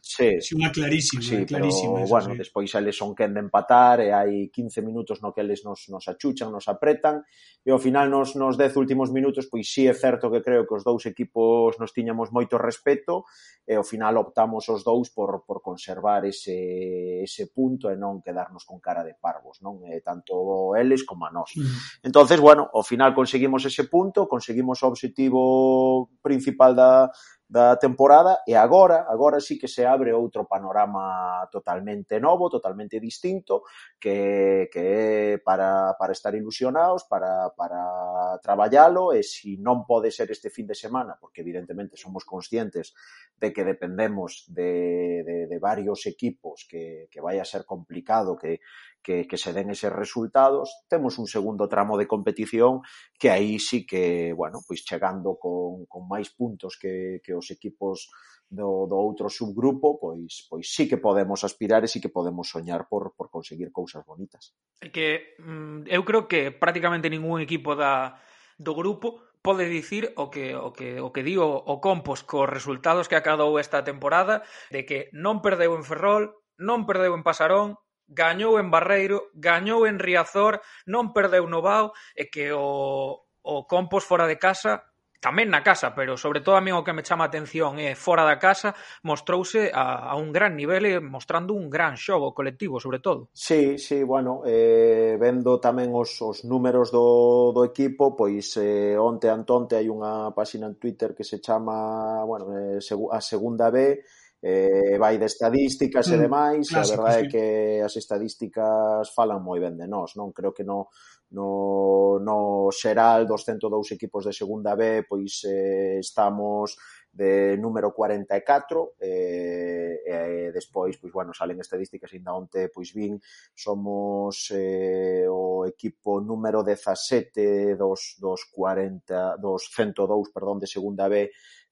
Sí. Si unha clarísima, sí, clarísima. Pero, bueno, sí. despois eles son quen de empatar e hai 15 minutos no que eles nos, nos achuchan, nos apretan e ao final nos, nos 10 últimos minutos pois sí é certo que creo que os dous equipos nos tiñamos moito respeto e ao final optamos os dous por, por conservar ese, ese punto e non quedarnos con cara de parvos, non? E tanto eles como a nós. Mm. Entonces, bueno, ao final conseguimos ese punto, conseguimos o obxectivo principal da, da temporada e agora, agora sí que se abre outro panorama totalmente novo, totalmente distinto, que, que é para, para estar ilusionados, para, para traballalo e se si non pode ser este fin de semana, porque evidentemente somos conscientes de que dependemos de, de, de varios equipos que, que vai a ser complicado que, que, que se den eses resultados, temos un segundo tramo de competición que aí sí que, bueno, pois chegando con, con máis puntos que, que os equipos do, do outro subgrupo, pois pois sí que podemos aspirar e sí que podemos soñar por, por conseguir cousas bonitas. É que mm, eu creo que prácticamente ningún equipo da, do grupo pode dicir o que, o que, o que digo o Compos cos resultados que acadou esta temporada de que non perdeu en Ferrol, non perdeu en Pasarón, gañou en Barreiro, gañou en Riazor, non perdeu no Bao e que o, o Compos fora de casa tamén na casa, pero sobre todo a mí o que me chama a atención é fora da casa mostrouse a, a un gran nivel e mostrando un gran xogo colectivo, sobre todo. Sí, sí, bueno, eh, vendo tamén os, os números do, do equipo, pois eh, onte antonte hai unha páxina en Twitter que se chama, bueno, eh, a segunda B, eh, vai de estadísticas mm, e demais, clásico, e a verdade sí. é que as estadísticas falan moi ben de nós, non? Creo que no, no, no xeral dos 102 equipos de segunda B, pois eh, estamos de número 44 eh, e eh, despois, pois bueno, salen estadísticas ainda onte, pois vin somos eh, o equipo número 17 dos, dos 40 dos 102, perdón, de segunda B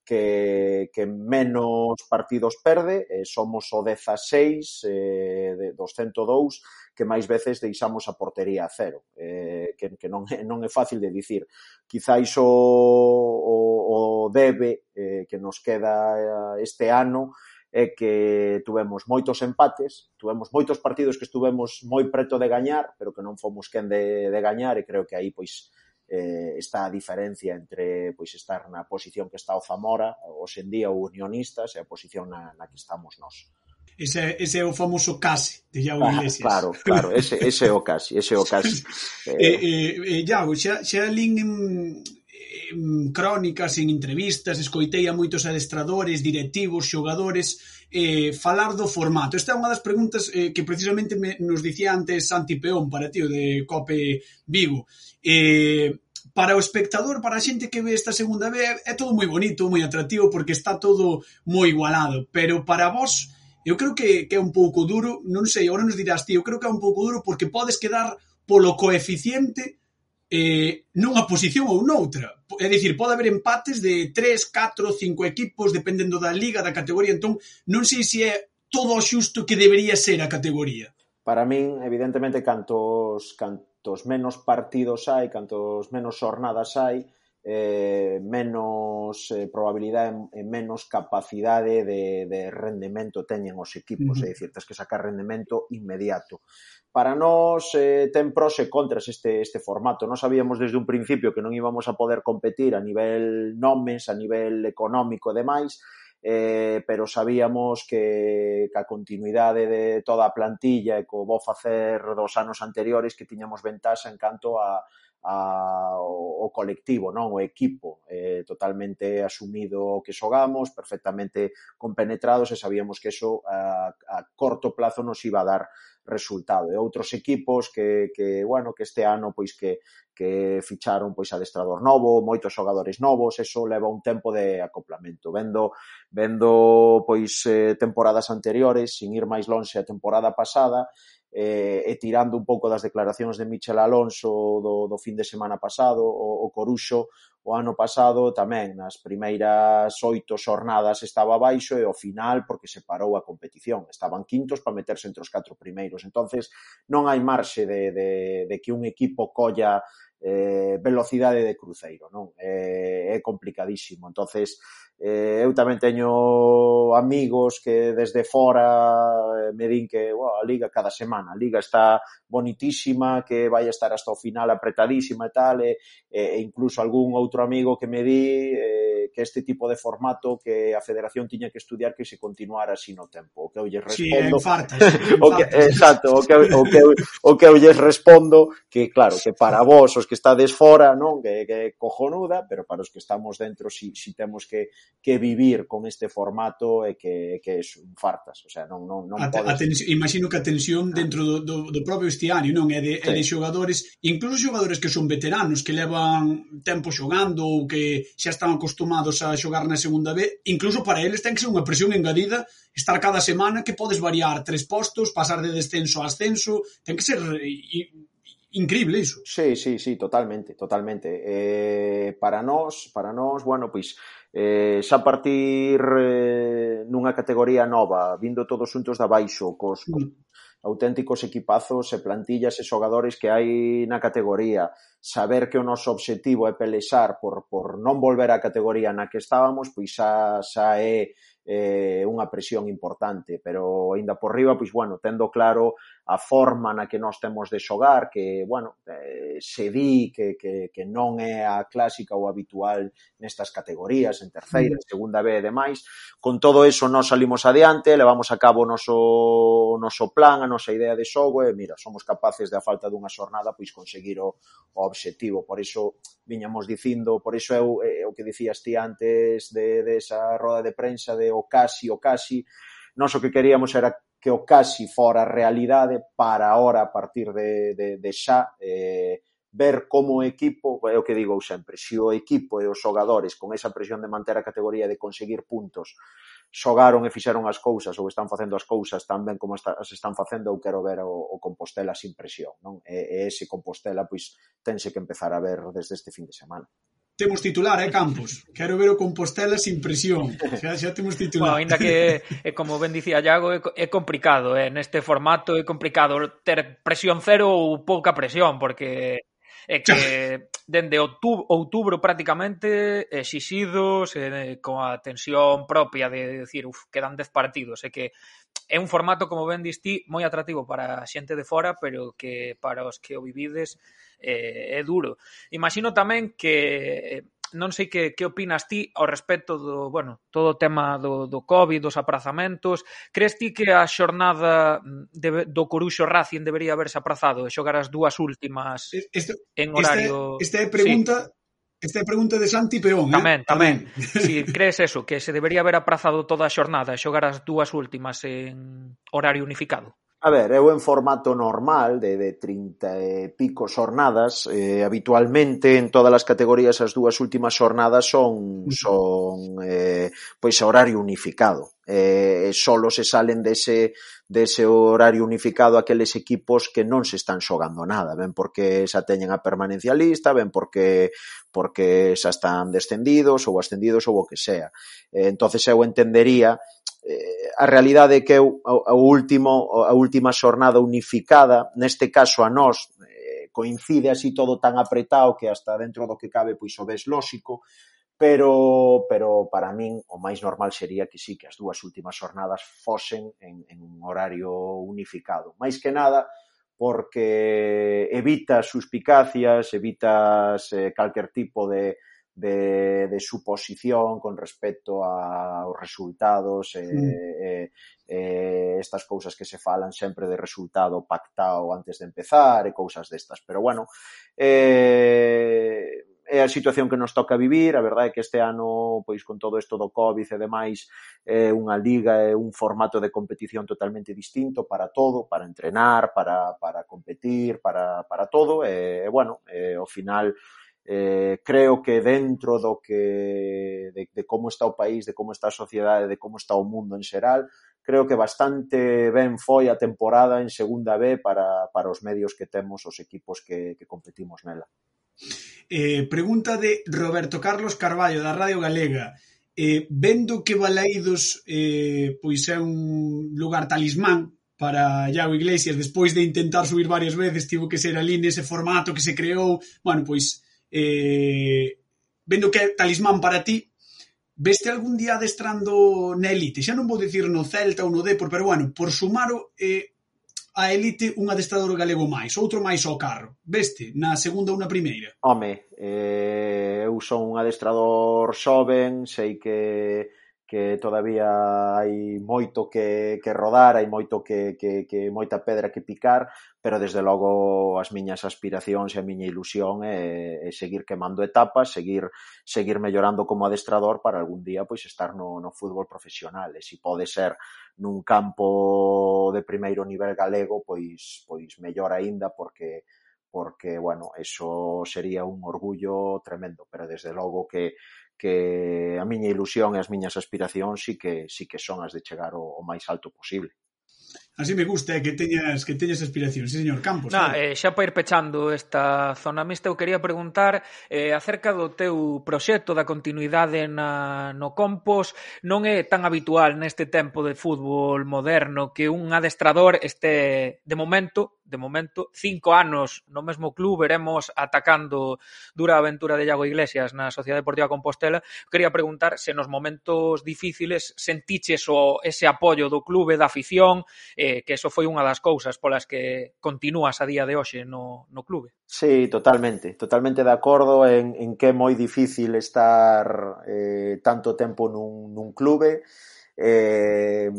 que, que menos partidos perde, eh, somos o 16 eh, de, dos 102 que máis veces deixamos a portería a cero, eh, que, que non, é, non é fácil de dicir. Quizáis o, o, o debe eh, que nos queda eh, este ano é que tuvemos moitos empates, tuvemos moitos partidos que estuvemos moi preto de gañar, pero que non fomos quen de, de gañar e creo que aí pois eh, está a diferencia entre pois estar na posición que está o Zamora, hoxe en día o Unionistas e a posición na, na que estamos nós. Ese, ese é o famoso case de Iago ah, Iglesias. Claro, claro, ese, ese é o case, ese é o case. eh, eh, eh, Iago, xa, xa lin en crónicas, en entrevistas, escoitei a moitos adestradores, directivos, xogadores, eh, falar do formato. Esta é unha das preguntas eh, que precisamente me, nos dicía antes Santi Peón para ti, de Cope Vigo. Eh, para o espectador, para a xente que ve esta segunda vez, é todo moi bonito, moi atractivo, porque está todo moi igualado. Pero para vos, eu creo que, que é un pouco duro, non sei, agora nos dirás ti, eu creo que é un pouco duro porque podes quedar polo coeficiente eh, nunha posición ou noutra. É dicir, pode haber empates de 3, 4, 5 equipos, dependendo da liga, da categoría. Entón, non sei se é todo o xusto que debería ser a categoría. Para min, evidentemente, cantos, cantos menos partidos hai, cantos menos xornadas hai, eh, menos eh, probabilidade e menos capacidade de, de rendemento teñen os equipos, uh -huh. é dicir, tens que sacar rendemento inmediato para nós eh, ten pros e contras este, este formato. Nós sabíamos desde un principio que non íbamos a poder competir a nivel nomes, a nivel económico e demais, eh, pero sabíamos que, que a continuidade de toda a plantilla e co bo facer dos anos anteriores que tiñamos ventaxa en canto a, a, o, o colectivo, non o equipo, eh, totalmente asumido que xogamos, perfectamente compenetrados e sabíamos que eso a, a corto plazo nos iba a dar resultado. E outros equipos que, que bueno, que este ano pois que, que ficharon pois adestrador novo, moitos xogadores novos, eso leva un tempo de acoplamento. Vendo vendo pois eh, temporadas anteriores, sin ir máis lonxe a temporada pasada, eh, e tirando un pouco das declaracións de Michel Alonso do, do fin de semana pasado, o, o Coruxo o ano pasado tamén nas primeiras oito xornadas estaba baixo e ao final porque se parou a competición. Estaban quintos para meterse entre os catro primeiros. entonces non hai marxe de, de, de que un equipo colla eh, velocidade de cruceiro, non? Eh, é complicadísimo. Entonces, eh, eu tamén teño amigos que desde fora eh, me din que wow, a Liga cada semana, a Liga está bonitísima, que vai estar hasta o final apretadísima e tal, e, e incluso algún outro amigo que me di eh, que este tipo de formato que a Federación tiña que estudiar que se continuara así no tempo. O que eu lles respondo... Sí, infartos, infartos. o que, exacto, o que, o que, o que eu lles respondo que, claro, que para vos, os que estades fora, non, que, que cojonuda, pero para os que estamos dentro si, si temos que, que vivir con este formato e que, que es un fartas, o sea, non, non, non a, podes... a tensión, imagino que a tensión dentro do, do, do propio estiario, non, é de, sí. é de xogadores, incluso xogadores que son veteranos, que levan tempo xogando ou que xa están acostumados a xogar na segunda B, incluso para eles ten que ser unha presión engadida estar cada semana que podes variar tres postos, pasar de descenso a ascenso, ten que ser increíble iso. Sí, sí, sí, totalmente, totalmente. Eh, para nós, para nós, bueno, pois, eh, xa partir eh, nunha categoría nova, vindo todos xuntos da baixo, cos, cos mm. auténticos equipazos e plantillas e xogadores que hai na categoría, saber que o noso obxectivo é pelexar por, por non volver á categoría na que estábamos, pois xa, xa é eh, unha presión importante, pero aínda por riba, pois bueno, tendo claro a forma na que nós temos de xogar, que, bueno, eh, se di que, que, que non é a clásica ou habitual nestas categorías, en terceira, en segunda B e demais. Con todo eso, nós salimos adiante, levamos a cabo o noso, o noso plan, a nosa idea de xogo, e, mira, somos capaces de, a falta dunha xornada, pois conseguir o, o obxectivo. Por iso, viñamos dicindo, por iso eu, é o que dicías ti antes de, de esa roda de prensa de o casi, o casi, nós o que queríamos era que o casi fora realidade para ahora a partir de, de, de xa eh, ver como o equipo, é o que digo sempre, se o equipo e os xogadores con esa presión de manter a categoría de conseguir puntos xogaron e fixeron as cousas ou están facendo as cousas tan ben como as están facendo, eu quero ver o, o Compostela sin presión, non? E, e ese Compostela pois tense que empezar a ver desde este fin de semana. Temos titular, eh, Campos? Quero ver o Compostela sin presión. Xa, xa temos titular. Bueno, ainda que, é, como ben dicía Iago, é, é complicado. Eh? Neste formato é complicado ter presión cero ou pouca presión, porque é que dende outubro, outubro prácticamente exixidos eh, con a tensión propia de decir, uf, quedan 10 partidos, é que é un formato, como ben distí, moi atractivo para a xente de fora, pero que para os que o vivides eh, é duro. Imagino tamén que eh, non sei que, que opinas ti ao respecto do, bueno, todo o tema do, do COVID, dos aprazamentos. Crees ti que a xornada de, do Coruxo Racing debería haberse aprazado e xogar as dúas últimas este, en horario... Esta, esta é pregunta sí. Esta é pregunta de Santi Peón, tamén, eh? Tamén, tamén. Si crees eso, que se debería haber aprazado toda a xornada e xogar as dúas últimas en horario unificado? A ver, eu en formato normal de, de 30 e pico xornadas, eh, habitualmente en todas as categorías as dúas últimas xornadas son son eh, pois horario unificado. Eh, eh, solo se salen dese dese horario unificado aqueles equipos que non se están xogando nada, ben porque xa teñen a permanencia lista, ben porque porque xa están descendidos ou ascendidos ou o que sea. Eh, entonces eu entendería Eh, a realidade é que eu o último a última xornada unificada, neste caso a nós eh, coincide así todo tan apretado que hasta dentro do que cabe pois o ves lóxico, pero pero para min o máis normal sería que sí que as dúas últimas xornadas fosen en, en un horario unificado. Máis que nada porque evita suspicacias, evitas eh, calquer tipo de, de, de suposición con respecto aos resultados e, mm. e, e estas cousas que se falan sempre de resultado pactado antes de empezar e cousas destas. Pero bueno, eh, é a situación que nos toca vivir, a verdade é que este ano, pois con todo isto do Covid e demais, é unha liga, é un formato de competición totalmente distinto para todo, para entrenar, para, para competir, para, para todo, e, e bueno, e, ao final, eh, creo que dentro do que de, de como está o país, de como está a sociedade, de como está o mundo en xeral, creo que bastante ben foi a temporada en segunda B para, para os medios que temos, os equipos que, que competimos nela. Eh, pregunta de Roberto Carlos Carballo da Radio Galega. Eh, vendo que Balaídos eh, pois é un lugar talismán para Iago Iglesias, despois de intentar subir varias veces, tivo que ser ali nese formato que se creou, bueno, pois eh, vendo que é talismán para ti, veste algún día adestrando na elite? Xa non vou dicir no Celta ou no Depor, pero bueno, por sumar eh, a elite un adestrador galego máis, outro máis ao carro. Veste, na segunda ou na primeira? Home, eh, eu son un adestrador xoven, sei que que todavía hai moito que, que rodar, hai moito que, que, que moita pedra que picar, pero desde logo as miñas aspiracións e a miña ilusión é, é seguir quemando etapas, seguir seguir mellorando como adestrador para algún día pois estar no, no fútbol profesional. E se pode ser nun campo de primeiro nivel galego pois pois mellor aínda porque porque, bueno, eso sería un orgullo tremendo, pero desde logo que que a miña ilusión e as miñas aspiracións si que, si que son as de chegar o, o máis alto posible. Así me gusta eh, que teñas que teñas aspiracións, sí, señor Campos. Na, eh, xa para ir pechando esta zona mixta, eu quería preguntar eh, acerca do teu proxecto da continuidade na, no Compos. Non é tan habitual neste tempo de fútbol moderno que un adestrador este, de momento, de momento, cinco anos no mesmo club, veremos atacando dura aventura de Iago Iglesias na Sociedade Deportiva Compostela. Quería preguntar se nos momentos difíciles sentiches o ese apoio do clube, da afición, eh, que eso foi unha das cousas polas que continúas a día de hoxe no, no clube. Sí, totalmente, totalmente de acordo en, en que é moi difícil estar eh, tanto tempo nun, nun clube, eh,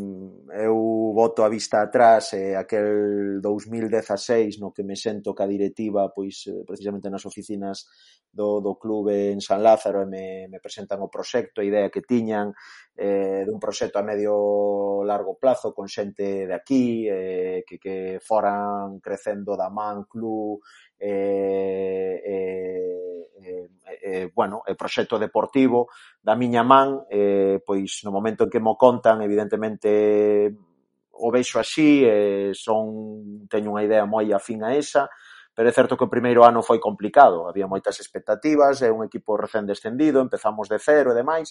eu voto a vista atrás eh, aquel 2016 no que me sento ca directiva pois eh, precisamente nas oficinas do, do clube en San Lázaro e me, me presentan o proxecto, a idea que tiñan eh, dun proxecto a medio largo plazo con xente de aquí eh, que, que foran crecendo da man club eh, eh, eh, eh, bueno, o proxecto deportivo da miña man, eh, pois no momento en que mo contan, evidentemente o veixo así, eh, son teño unha idea moi afín a esa, pero é certo que o primeiro ano foi complicado, había moitas expectativas, é un equipo recén descendido, empezamos de cero e demais,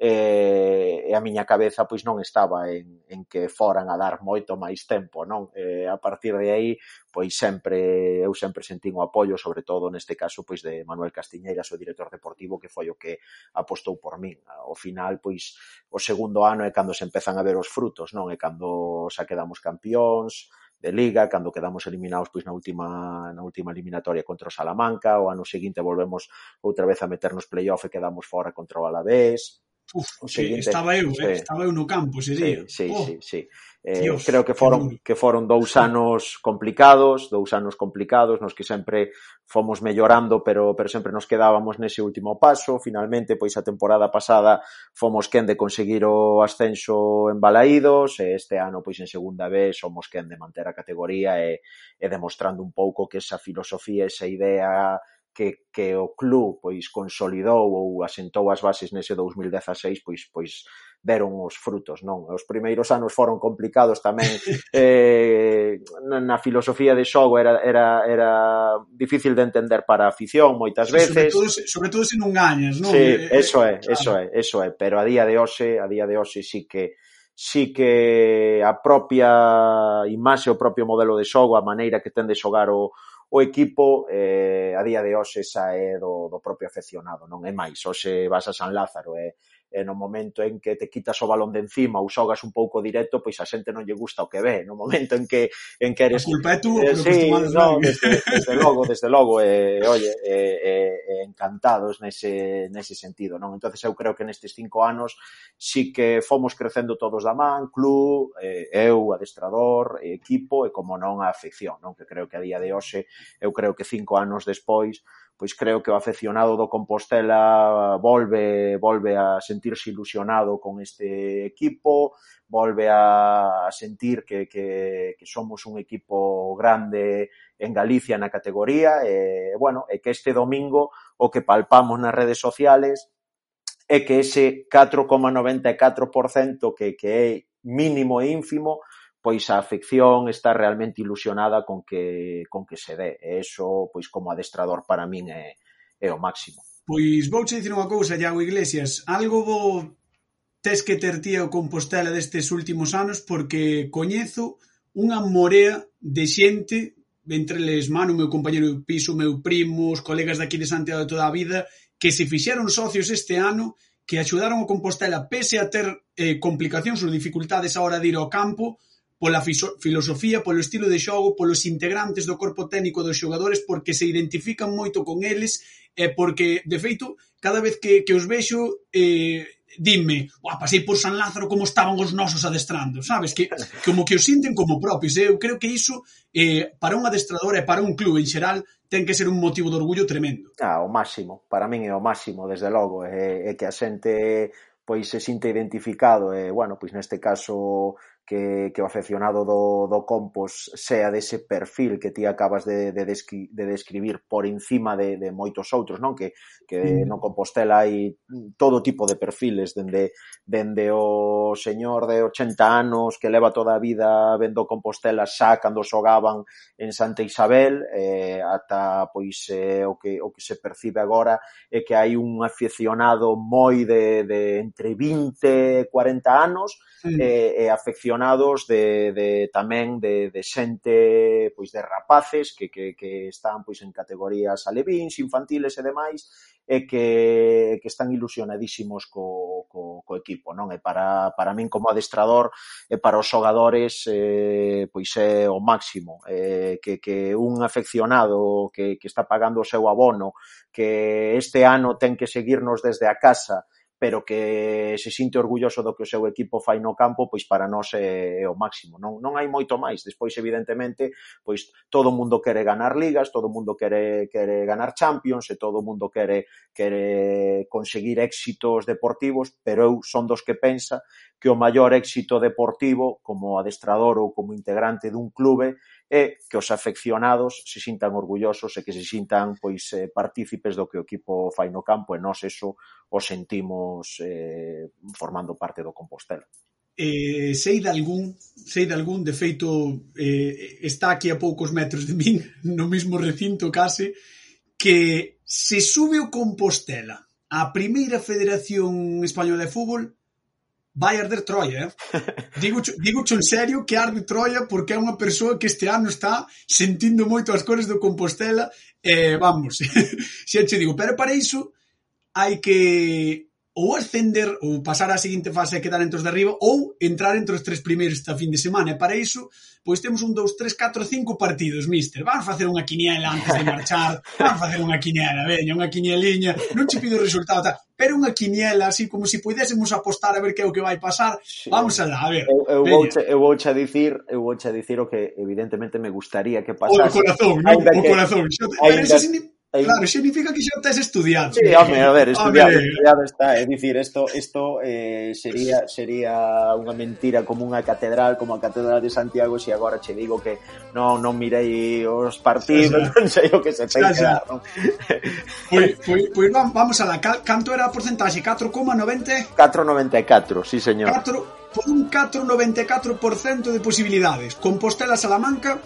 e, e a miña cabeza pois non estaba en, en que foran a dar moito máis tempo, non? E, a partir de aí, pois sempre eu sempre sentín o apoio, sobre todo neste caso pois de Manuel Castiñeiras, o director deportivo, que foi o que apostou por min. Ao final, pois o segundo ano é cando se empezan a ver os frutos, non? É cando xa quedamos campeóns, de Liga, cando quedamos eliminados pois na última na última eliminatoria contra o Salamanca, o ano seguinte volvemos outra vez a meternos playoff e quedamos fora contra o Alavés. Uf, o seguinte, estaba eu, eh, estaba eu no campo ese día. Sí, sí, oh. sí, sí. Eh, Dios, creo que foron que foron dous anos complicados, dous anos complicados nos que sempre fomos mellorando, pero pero sempre nos quedábamos nese último paso. Finalmente, pois a temporada pasada fomos quen de conseguir o ascenso en Balaídos, e este ano pois en segunda vez somos quen de manter a categoría e, e demostrando un pouco que esa filosofía, esa idea que, que o club pois consolidou ou asentou as bases nese 2016, pois pois veron os frutos, non? Os primeiros anos foron complicados tamén eh, na filosofía de xogo era, era, era difícil de entender para a afición moitas veces. Sobre todo, sobre todo se non gañas, non? Sí, eh, eh, eso é, eso é, eso é, pero a día de hoxe, a día de hoxe sí que sí que a propia imaxe, o propio modelo de xogo, a maneira que ten de xogar o, o equipo eh, a día de hoxe xa é do, do propio afeccionado, non é máis, hoxe vas a San Lázaro e eh, e no momento en que te quitas o balón de encima ou xogas un pouco directo, pois a xente non lle gusta o que ve, no momento en que en que eres... A culpa é tú, eh, sí, no, desde, desde logo, desde logo, eh, oye, eh, eh, encantados nese, nese sentido, non? entonces eu creo que nestes cinco anos sí que fomos crecendo todos da man, club, eh, eu, adestrador, equipo e como non a afección, non? que creo que a día de hoxe, eu creo que cinco anos despois, pois creo que o afeccionado do Compostela volve volve a sentirse ilusionado con este equipo, volve a sentir que, que, que somos un equipo grande en Galicia na categoría e, bueno, e que este domingo o que palpamos nas redes sociales é que ese 4,94% que, que é mínimo e ínfimo pois a afección está realmente ilusionada con que con que se dé. E eso, pois como adestrador para min é, é o máximo. Pois vouche dicir unha cousa, Iago Iglesias, algo bo tes que ter tía o Compostela destes últimos anos porque coñezo unha morea de xente entre les mano, o meu compañero de piso, o meu primo, os colegas daqui de Santiago de toda a vida, que se fixeron socios este ano, que axudaron o Compostela pese a ter eh, complicacións ou dificultades a hora de ir ao campo, pola filosofía, polo estilo de xogo, polos integrantes do corpo técnico dos xogadores, porque se identifican moito con eles e porque, de feito, cada vez que, que os vexo, eh, dime, Buah, pasei por San Lázaro como estaban os nosos adestrando, sabes? Que como que os sinten como propios. Eh? Eu creo que iso eh, para un adestrador e para un club en xeral ten que ser un motivo de orgullo tremendo. Ah, o máximo, para min é o máximo, desde logo, é, é que a xente pois se sinte identificado e, bueno, pois neste caso que, que o afeccionado do, do Compos sea dese perfil que ti acabas de, de, descri, de describir por encima de, de moitos outros, non? Que, que mm. no Compostela hai todo tipo de perfiles, dende, dende o señor de 80 anos que leva toda a vida vendo Compostela xa cando xogaban en Santa Isabel, eh, ata pois eh, o, que, o que se percibe agora é que hai un afeccionado moi de, de entre 20 e 40 anos mm. eh, e afeccionado manados de, de tamén de, de xente, pois de rapaces que, que, que están pois en categorías alevins, infantiles e demais, e que, que están ilusionadísimos co, co, co equipo, non? E para, para min como adestrador e para os xogadores eh, pois é o máximo eh, que, que un afeccionado que, que está pagando o seu abono que este ano ten que seguirnos desde a casa pero que se sinte orgulloso do que o seu equipo fai no campo, pois para nós é, é o máximo. Non, non hai moito máis. Despois, evidentemente, pois todo o mundo quere ganar ligas, todo o mundo quere, quere ganar Champions, e todo o mundo quere, quere conseguir éxitos deportivos, pero eu son dos que pensa que o maior éxito deportivo como adestrador ou como integrante dun clube e que os afeccionados se sintan orgullosos e que se sintan pois eh, partícipes do que o equipo fai no campo e nós eso o sentimos eh, formando parte do Compostela. Eh, sei de algún, sei de algún, de feito eh, está aquí a poucos metros de min, no mesmo recinto case, que se sube o Compostela a primeira Federación Española de Fútbol, vai arder Troia. Digo, digo en serio que arde Troia porque é unha persoa que este ano está sentindo moito as cores do Compostela e eh, vamos, xa che digo, pero para iso hai que ou ascender ou pasar á seguinte fase e quedar entre os de arriba ou entrar entre os tres primeiros esta fin de semana. E para iso, pois temos un, dous, tres, catro, cinco partidos, mister. vamos facer unha quiniela antes de marchar, vamos facer unha quiniela, veña, unha quinieliña, non che pido o resultado, tal. pero unha quiniela, así como se si pudésemos apostar a ver que é o que vai pasar. Sí. Vamos a lá, a ver. Eu, eu vou che, eu vou che dicir, eu vou che dicir o que evidentemente me gustaría que pasase. O corazón, non? O corazón. Que, Xa, pero eso sin Aí... Claro, significa que xa tes estudiado. Sí, home, a ver, estudiado, home. estudiado está, é dicir, isto isto eh, sería sería unha mentira como unha catedral, como a catedral de Santiago, se agora che digo que non non mirei os partidos, xa, xa. non sei o que se ten que dar. Pois pois pois vamos a la canto era a porcentaxe 4,90 4,94, sí, señor. 4 por un 4,94% de posibilidades. Compostela Salamanca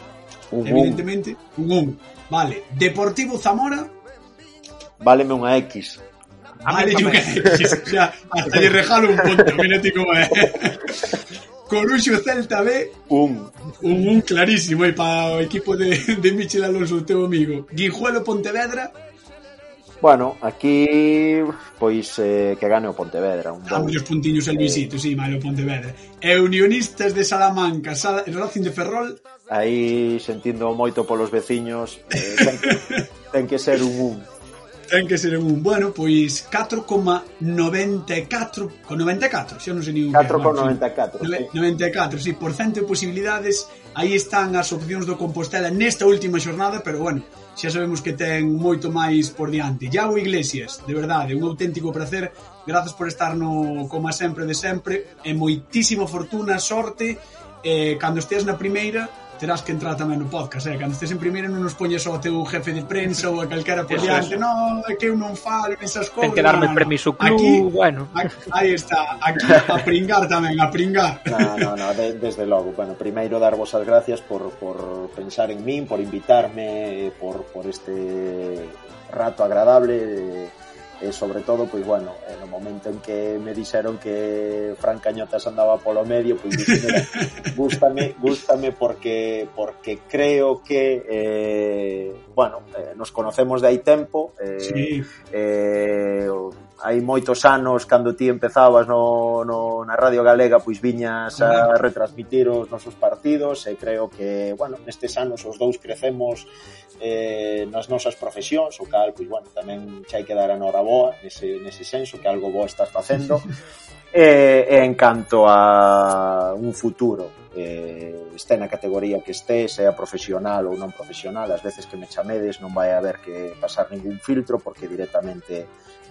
un evidentemente, un. un 1. Vale, Deportivo Zamora. Váleme unha X. Vale, unha X. O hasta lle regalo un punto, mírate como é. Coruxo Celta B. Un. Un, un clarísimo eh, aí para o equipo de, de Michel Alonso, o teu amigo. Guijuelo Pontevedra. Bueno, aquí pois eh, que gane o Pontevedra un Dame os puntiños el visito, eh... sí, vale, o Pontevedra. E Unionistas de Salamanca Sal... Racing de Ferrol. Aí sentindo moito polos veciños eh, ten, que, ten que ser un un. Ten que ser un bueno, pois 4,94 con 94, xa non sei nin 4,94 sí. 94, sí, por cento de posibilidades aí están as opcións do Compostela nesta última xornada, pero bueno xa sabemos que ten moito máis por diante. Iago Iglesias, de verdade, un auténtico placer. Grazas por estar no como sempre de sempre e moitísima fortuna, sorte. Eh, cando estés na primeira, terás que entrar tamén no podcast, eh? Cando estés en primeiro non nos poñes ao teu jefe de prensa ou a calquera por diante, non, é que eu non falo esas cousas. Ten que darme no, permiso club, aquí, bueno. Aquí, aí está, aquí a pringar tamén, a pringar. No, no, no, de, desde logo, bueno, primeiro darvos as gracias por, por pensar en min, por invitarme, por, por este rato agradable, sobre todo, pois bueno, no momento en que me dixeron que Fran Cañotas andaba polo medio, pois dixen, gústame, gústame porque porque creo que eh, bueno, eh, nos conocemos de hai tempo, eh, sí. eh, hai moitos anos cando ti empezabas no, no, na Radio Galega pois viñas a retransmitir os nosos partidos e creo que, bueno, nestes anos os dous crecemos eh, nas nosas profesións, o cal, pois, bueno, tamén xa hai que dar a nora boa nese, nese senso que algo boa estás facendo. E, e en canto a un futuro eh, este na categoría que este, sea profesional ou non profesional, as veces que me chamedes non vai haber que pasar ningún filtro porque directamente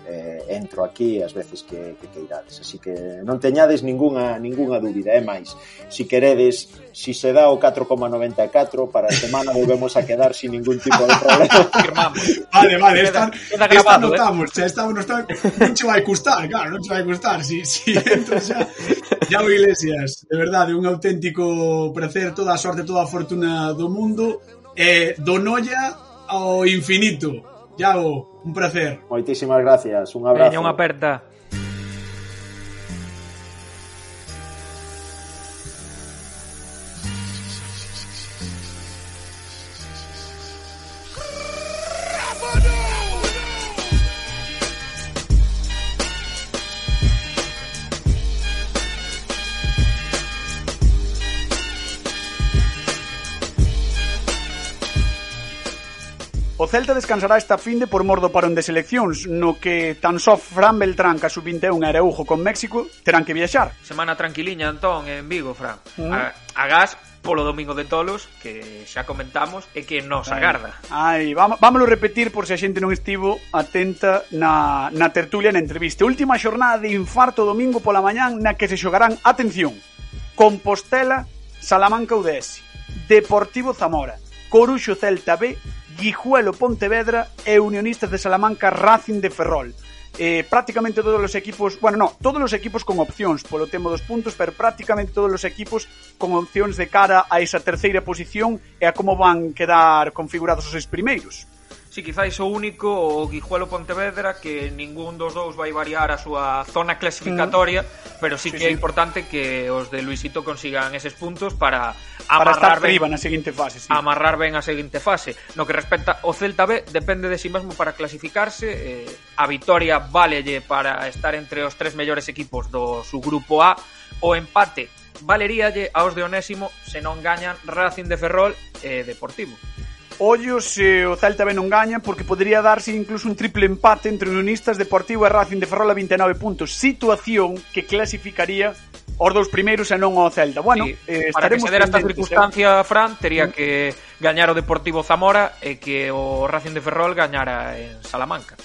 eh, entro aquí as veces que, que queirades. Así que non teñades ningunha, ningunha dúbida, é máis. Si queredes, si se dá o 4,94 para a semana volvemos a quedar sin ningún tipo de problema. vale, vale, esta, queda, queda grabado, esta eh. notamos, eh? esta, non, está, non che vai custar, claro, non che vai custar, si, si entro xa. Iago Iglesias, de verdade, un auténtico placer, toda a sorte, toda a fortuna do mundo, eh, do Noia ao infinito. Iago, un placer. Moitísimas gracias, un abrazo. Veña, unha aperta. Celta descansará esta finde por mor do parón de seleccións, no que tan só Fran Beltrán, que a sub-21 era ujo con México, terán que viaxar. Semana tranquiliña, Antón, en Vigo, Fran. Mm. A, a gas polo domingo de Tolos, que xa comentamos, e que nos agarda. Ai, vamos, vámoslo repetir por se a xente non estivo atenta na, na tertulia na entrevista. Última xornada de infarto domingo pola mañán na que se xogarán, atención, Compostela, Salamanca UDS, Deportivo Zamora, Coruxo Celta B Guijuelo Pontevedra e Unionistas de Salamanca Racing de Ferrol. Eh, prácticamente todos os equipos, bueno, no, todos os equipos con opcións polo tema dos puntos, pero prácticamente todos os equipos con opcións de cara a esa terceira posición e a como van quedar configurados os seis primeiros. Si, sí, quizáis o único o Guijuelo Pontevedra que ningún dos dous vai variar a súa zona clasificatoria, mm. pero sí, sí que sí. é importante que os de Luisito consigan eses puntos para amarrar para estar ben, arriba na seguinte fase, sí. amarrar ben a seguinte fase. No que respecta o Celta B depende de si sí mesmo para clasificarse, eh, a vitoria valelle para estar entre os tres mellores equipos do su grupo A, o empate valeríalle aos de Onésimo se non gañan Racing de Ferrol e eh, Deportivo. Ollo se eh, o Celta ben non gaña porque podría darse incluso un triple empate entre Unionistas, Deportivo e Racing de Ferrol a 29 puntos. Situación que clasificaría os dous primeiros e non ao Celta. Bueno, sí, eh, para que se dera esta eh. circunstancia, eh? Fran, tería mm. que gañar o Deportivo Zamora e que o Racing de Ferrol gañara en Salamanca.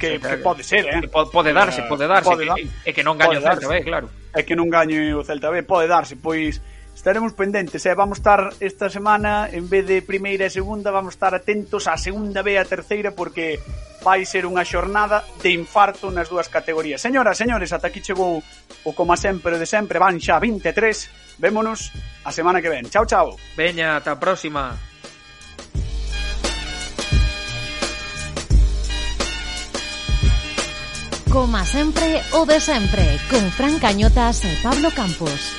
Que, que pode ser, eh? Que eh, pode darse, pode darse. Pode dar. E que non gañe o Celta B, claro. É que non gañe o Celta B, pode darse, pois estaremos pendentes, eh? vamos estar esta semana, en vez de primeira e segunda, vamos estar atentos á segunda B e a terceira, porque vai ser unha xornada de infarto nas dúas categorías. Señoras, señores, ata aquí chegou o como sempre de sempre, van xa 23, vémonos a semana que ven. Chao, chao. Veña, ata a próxima. Coma sempre o de sempre, con Fran Cañotas e Pablo Campos.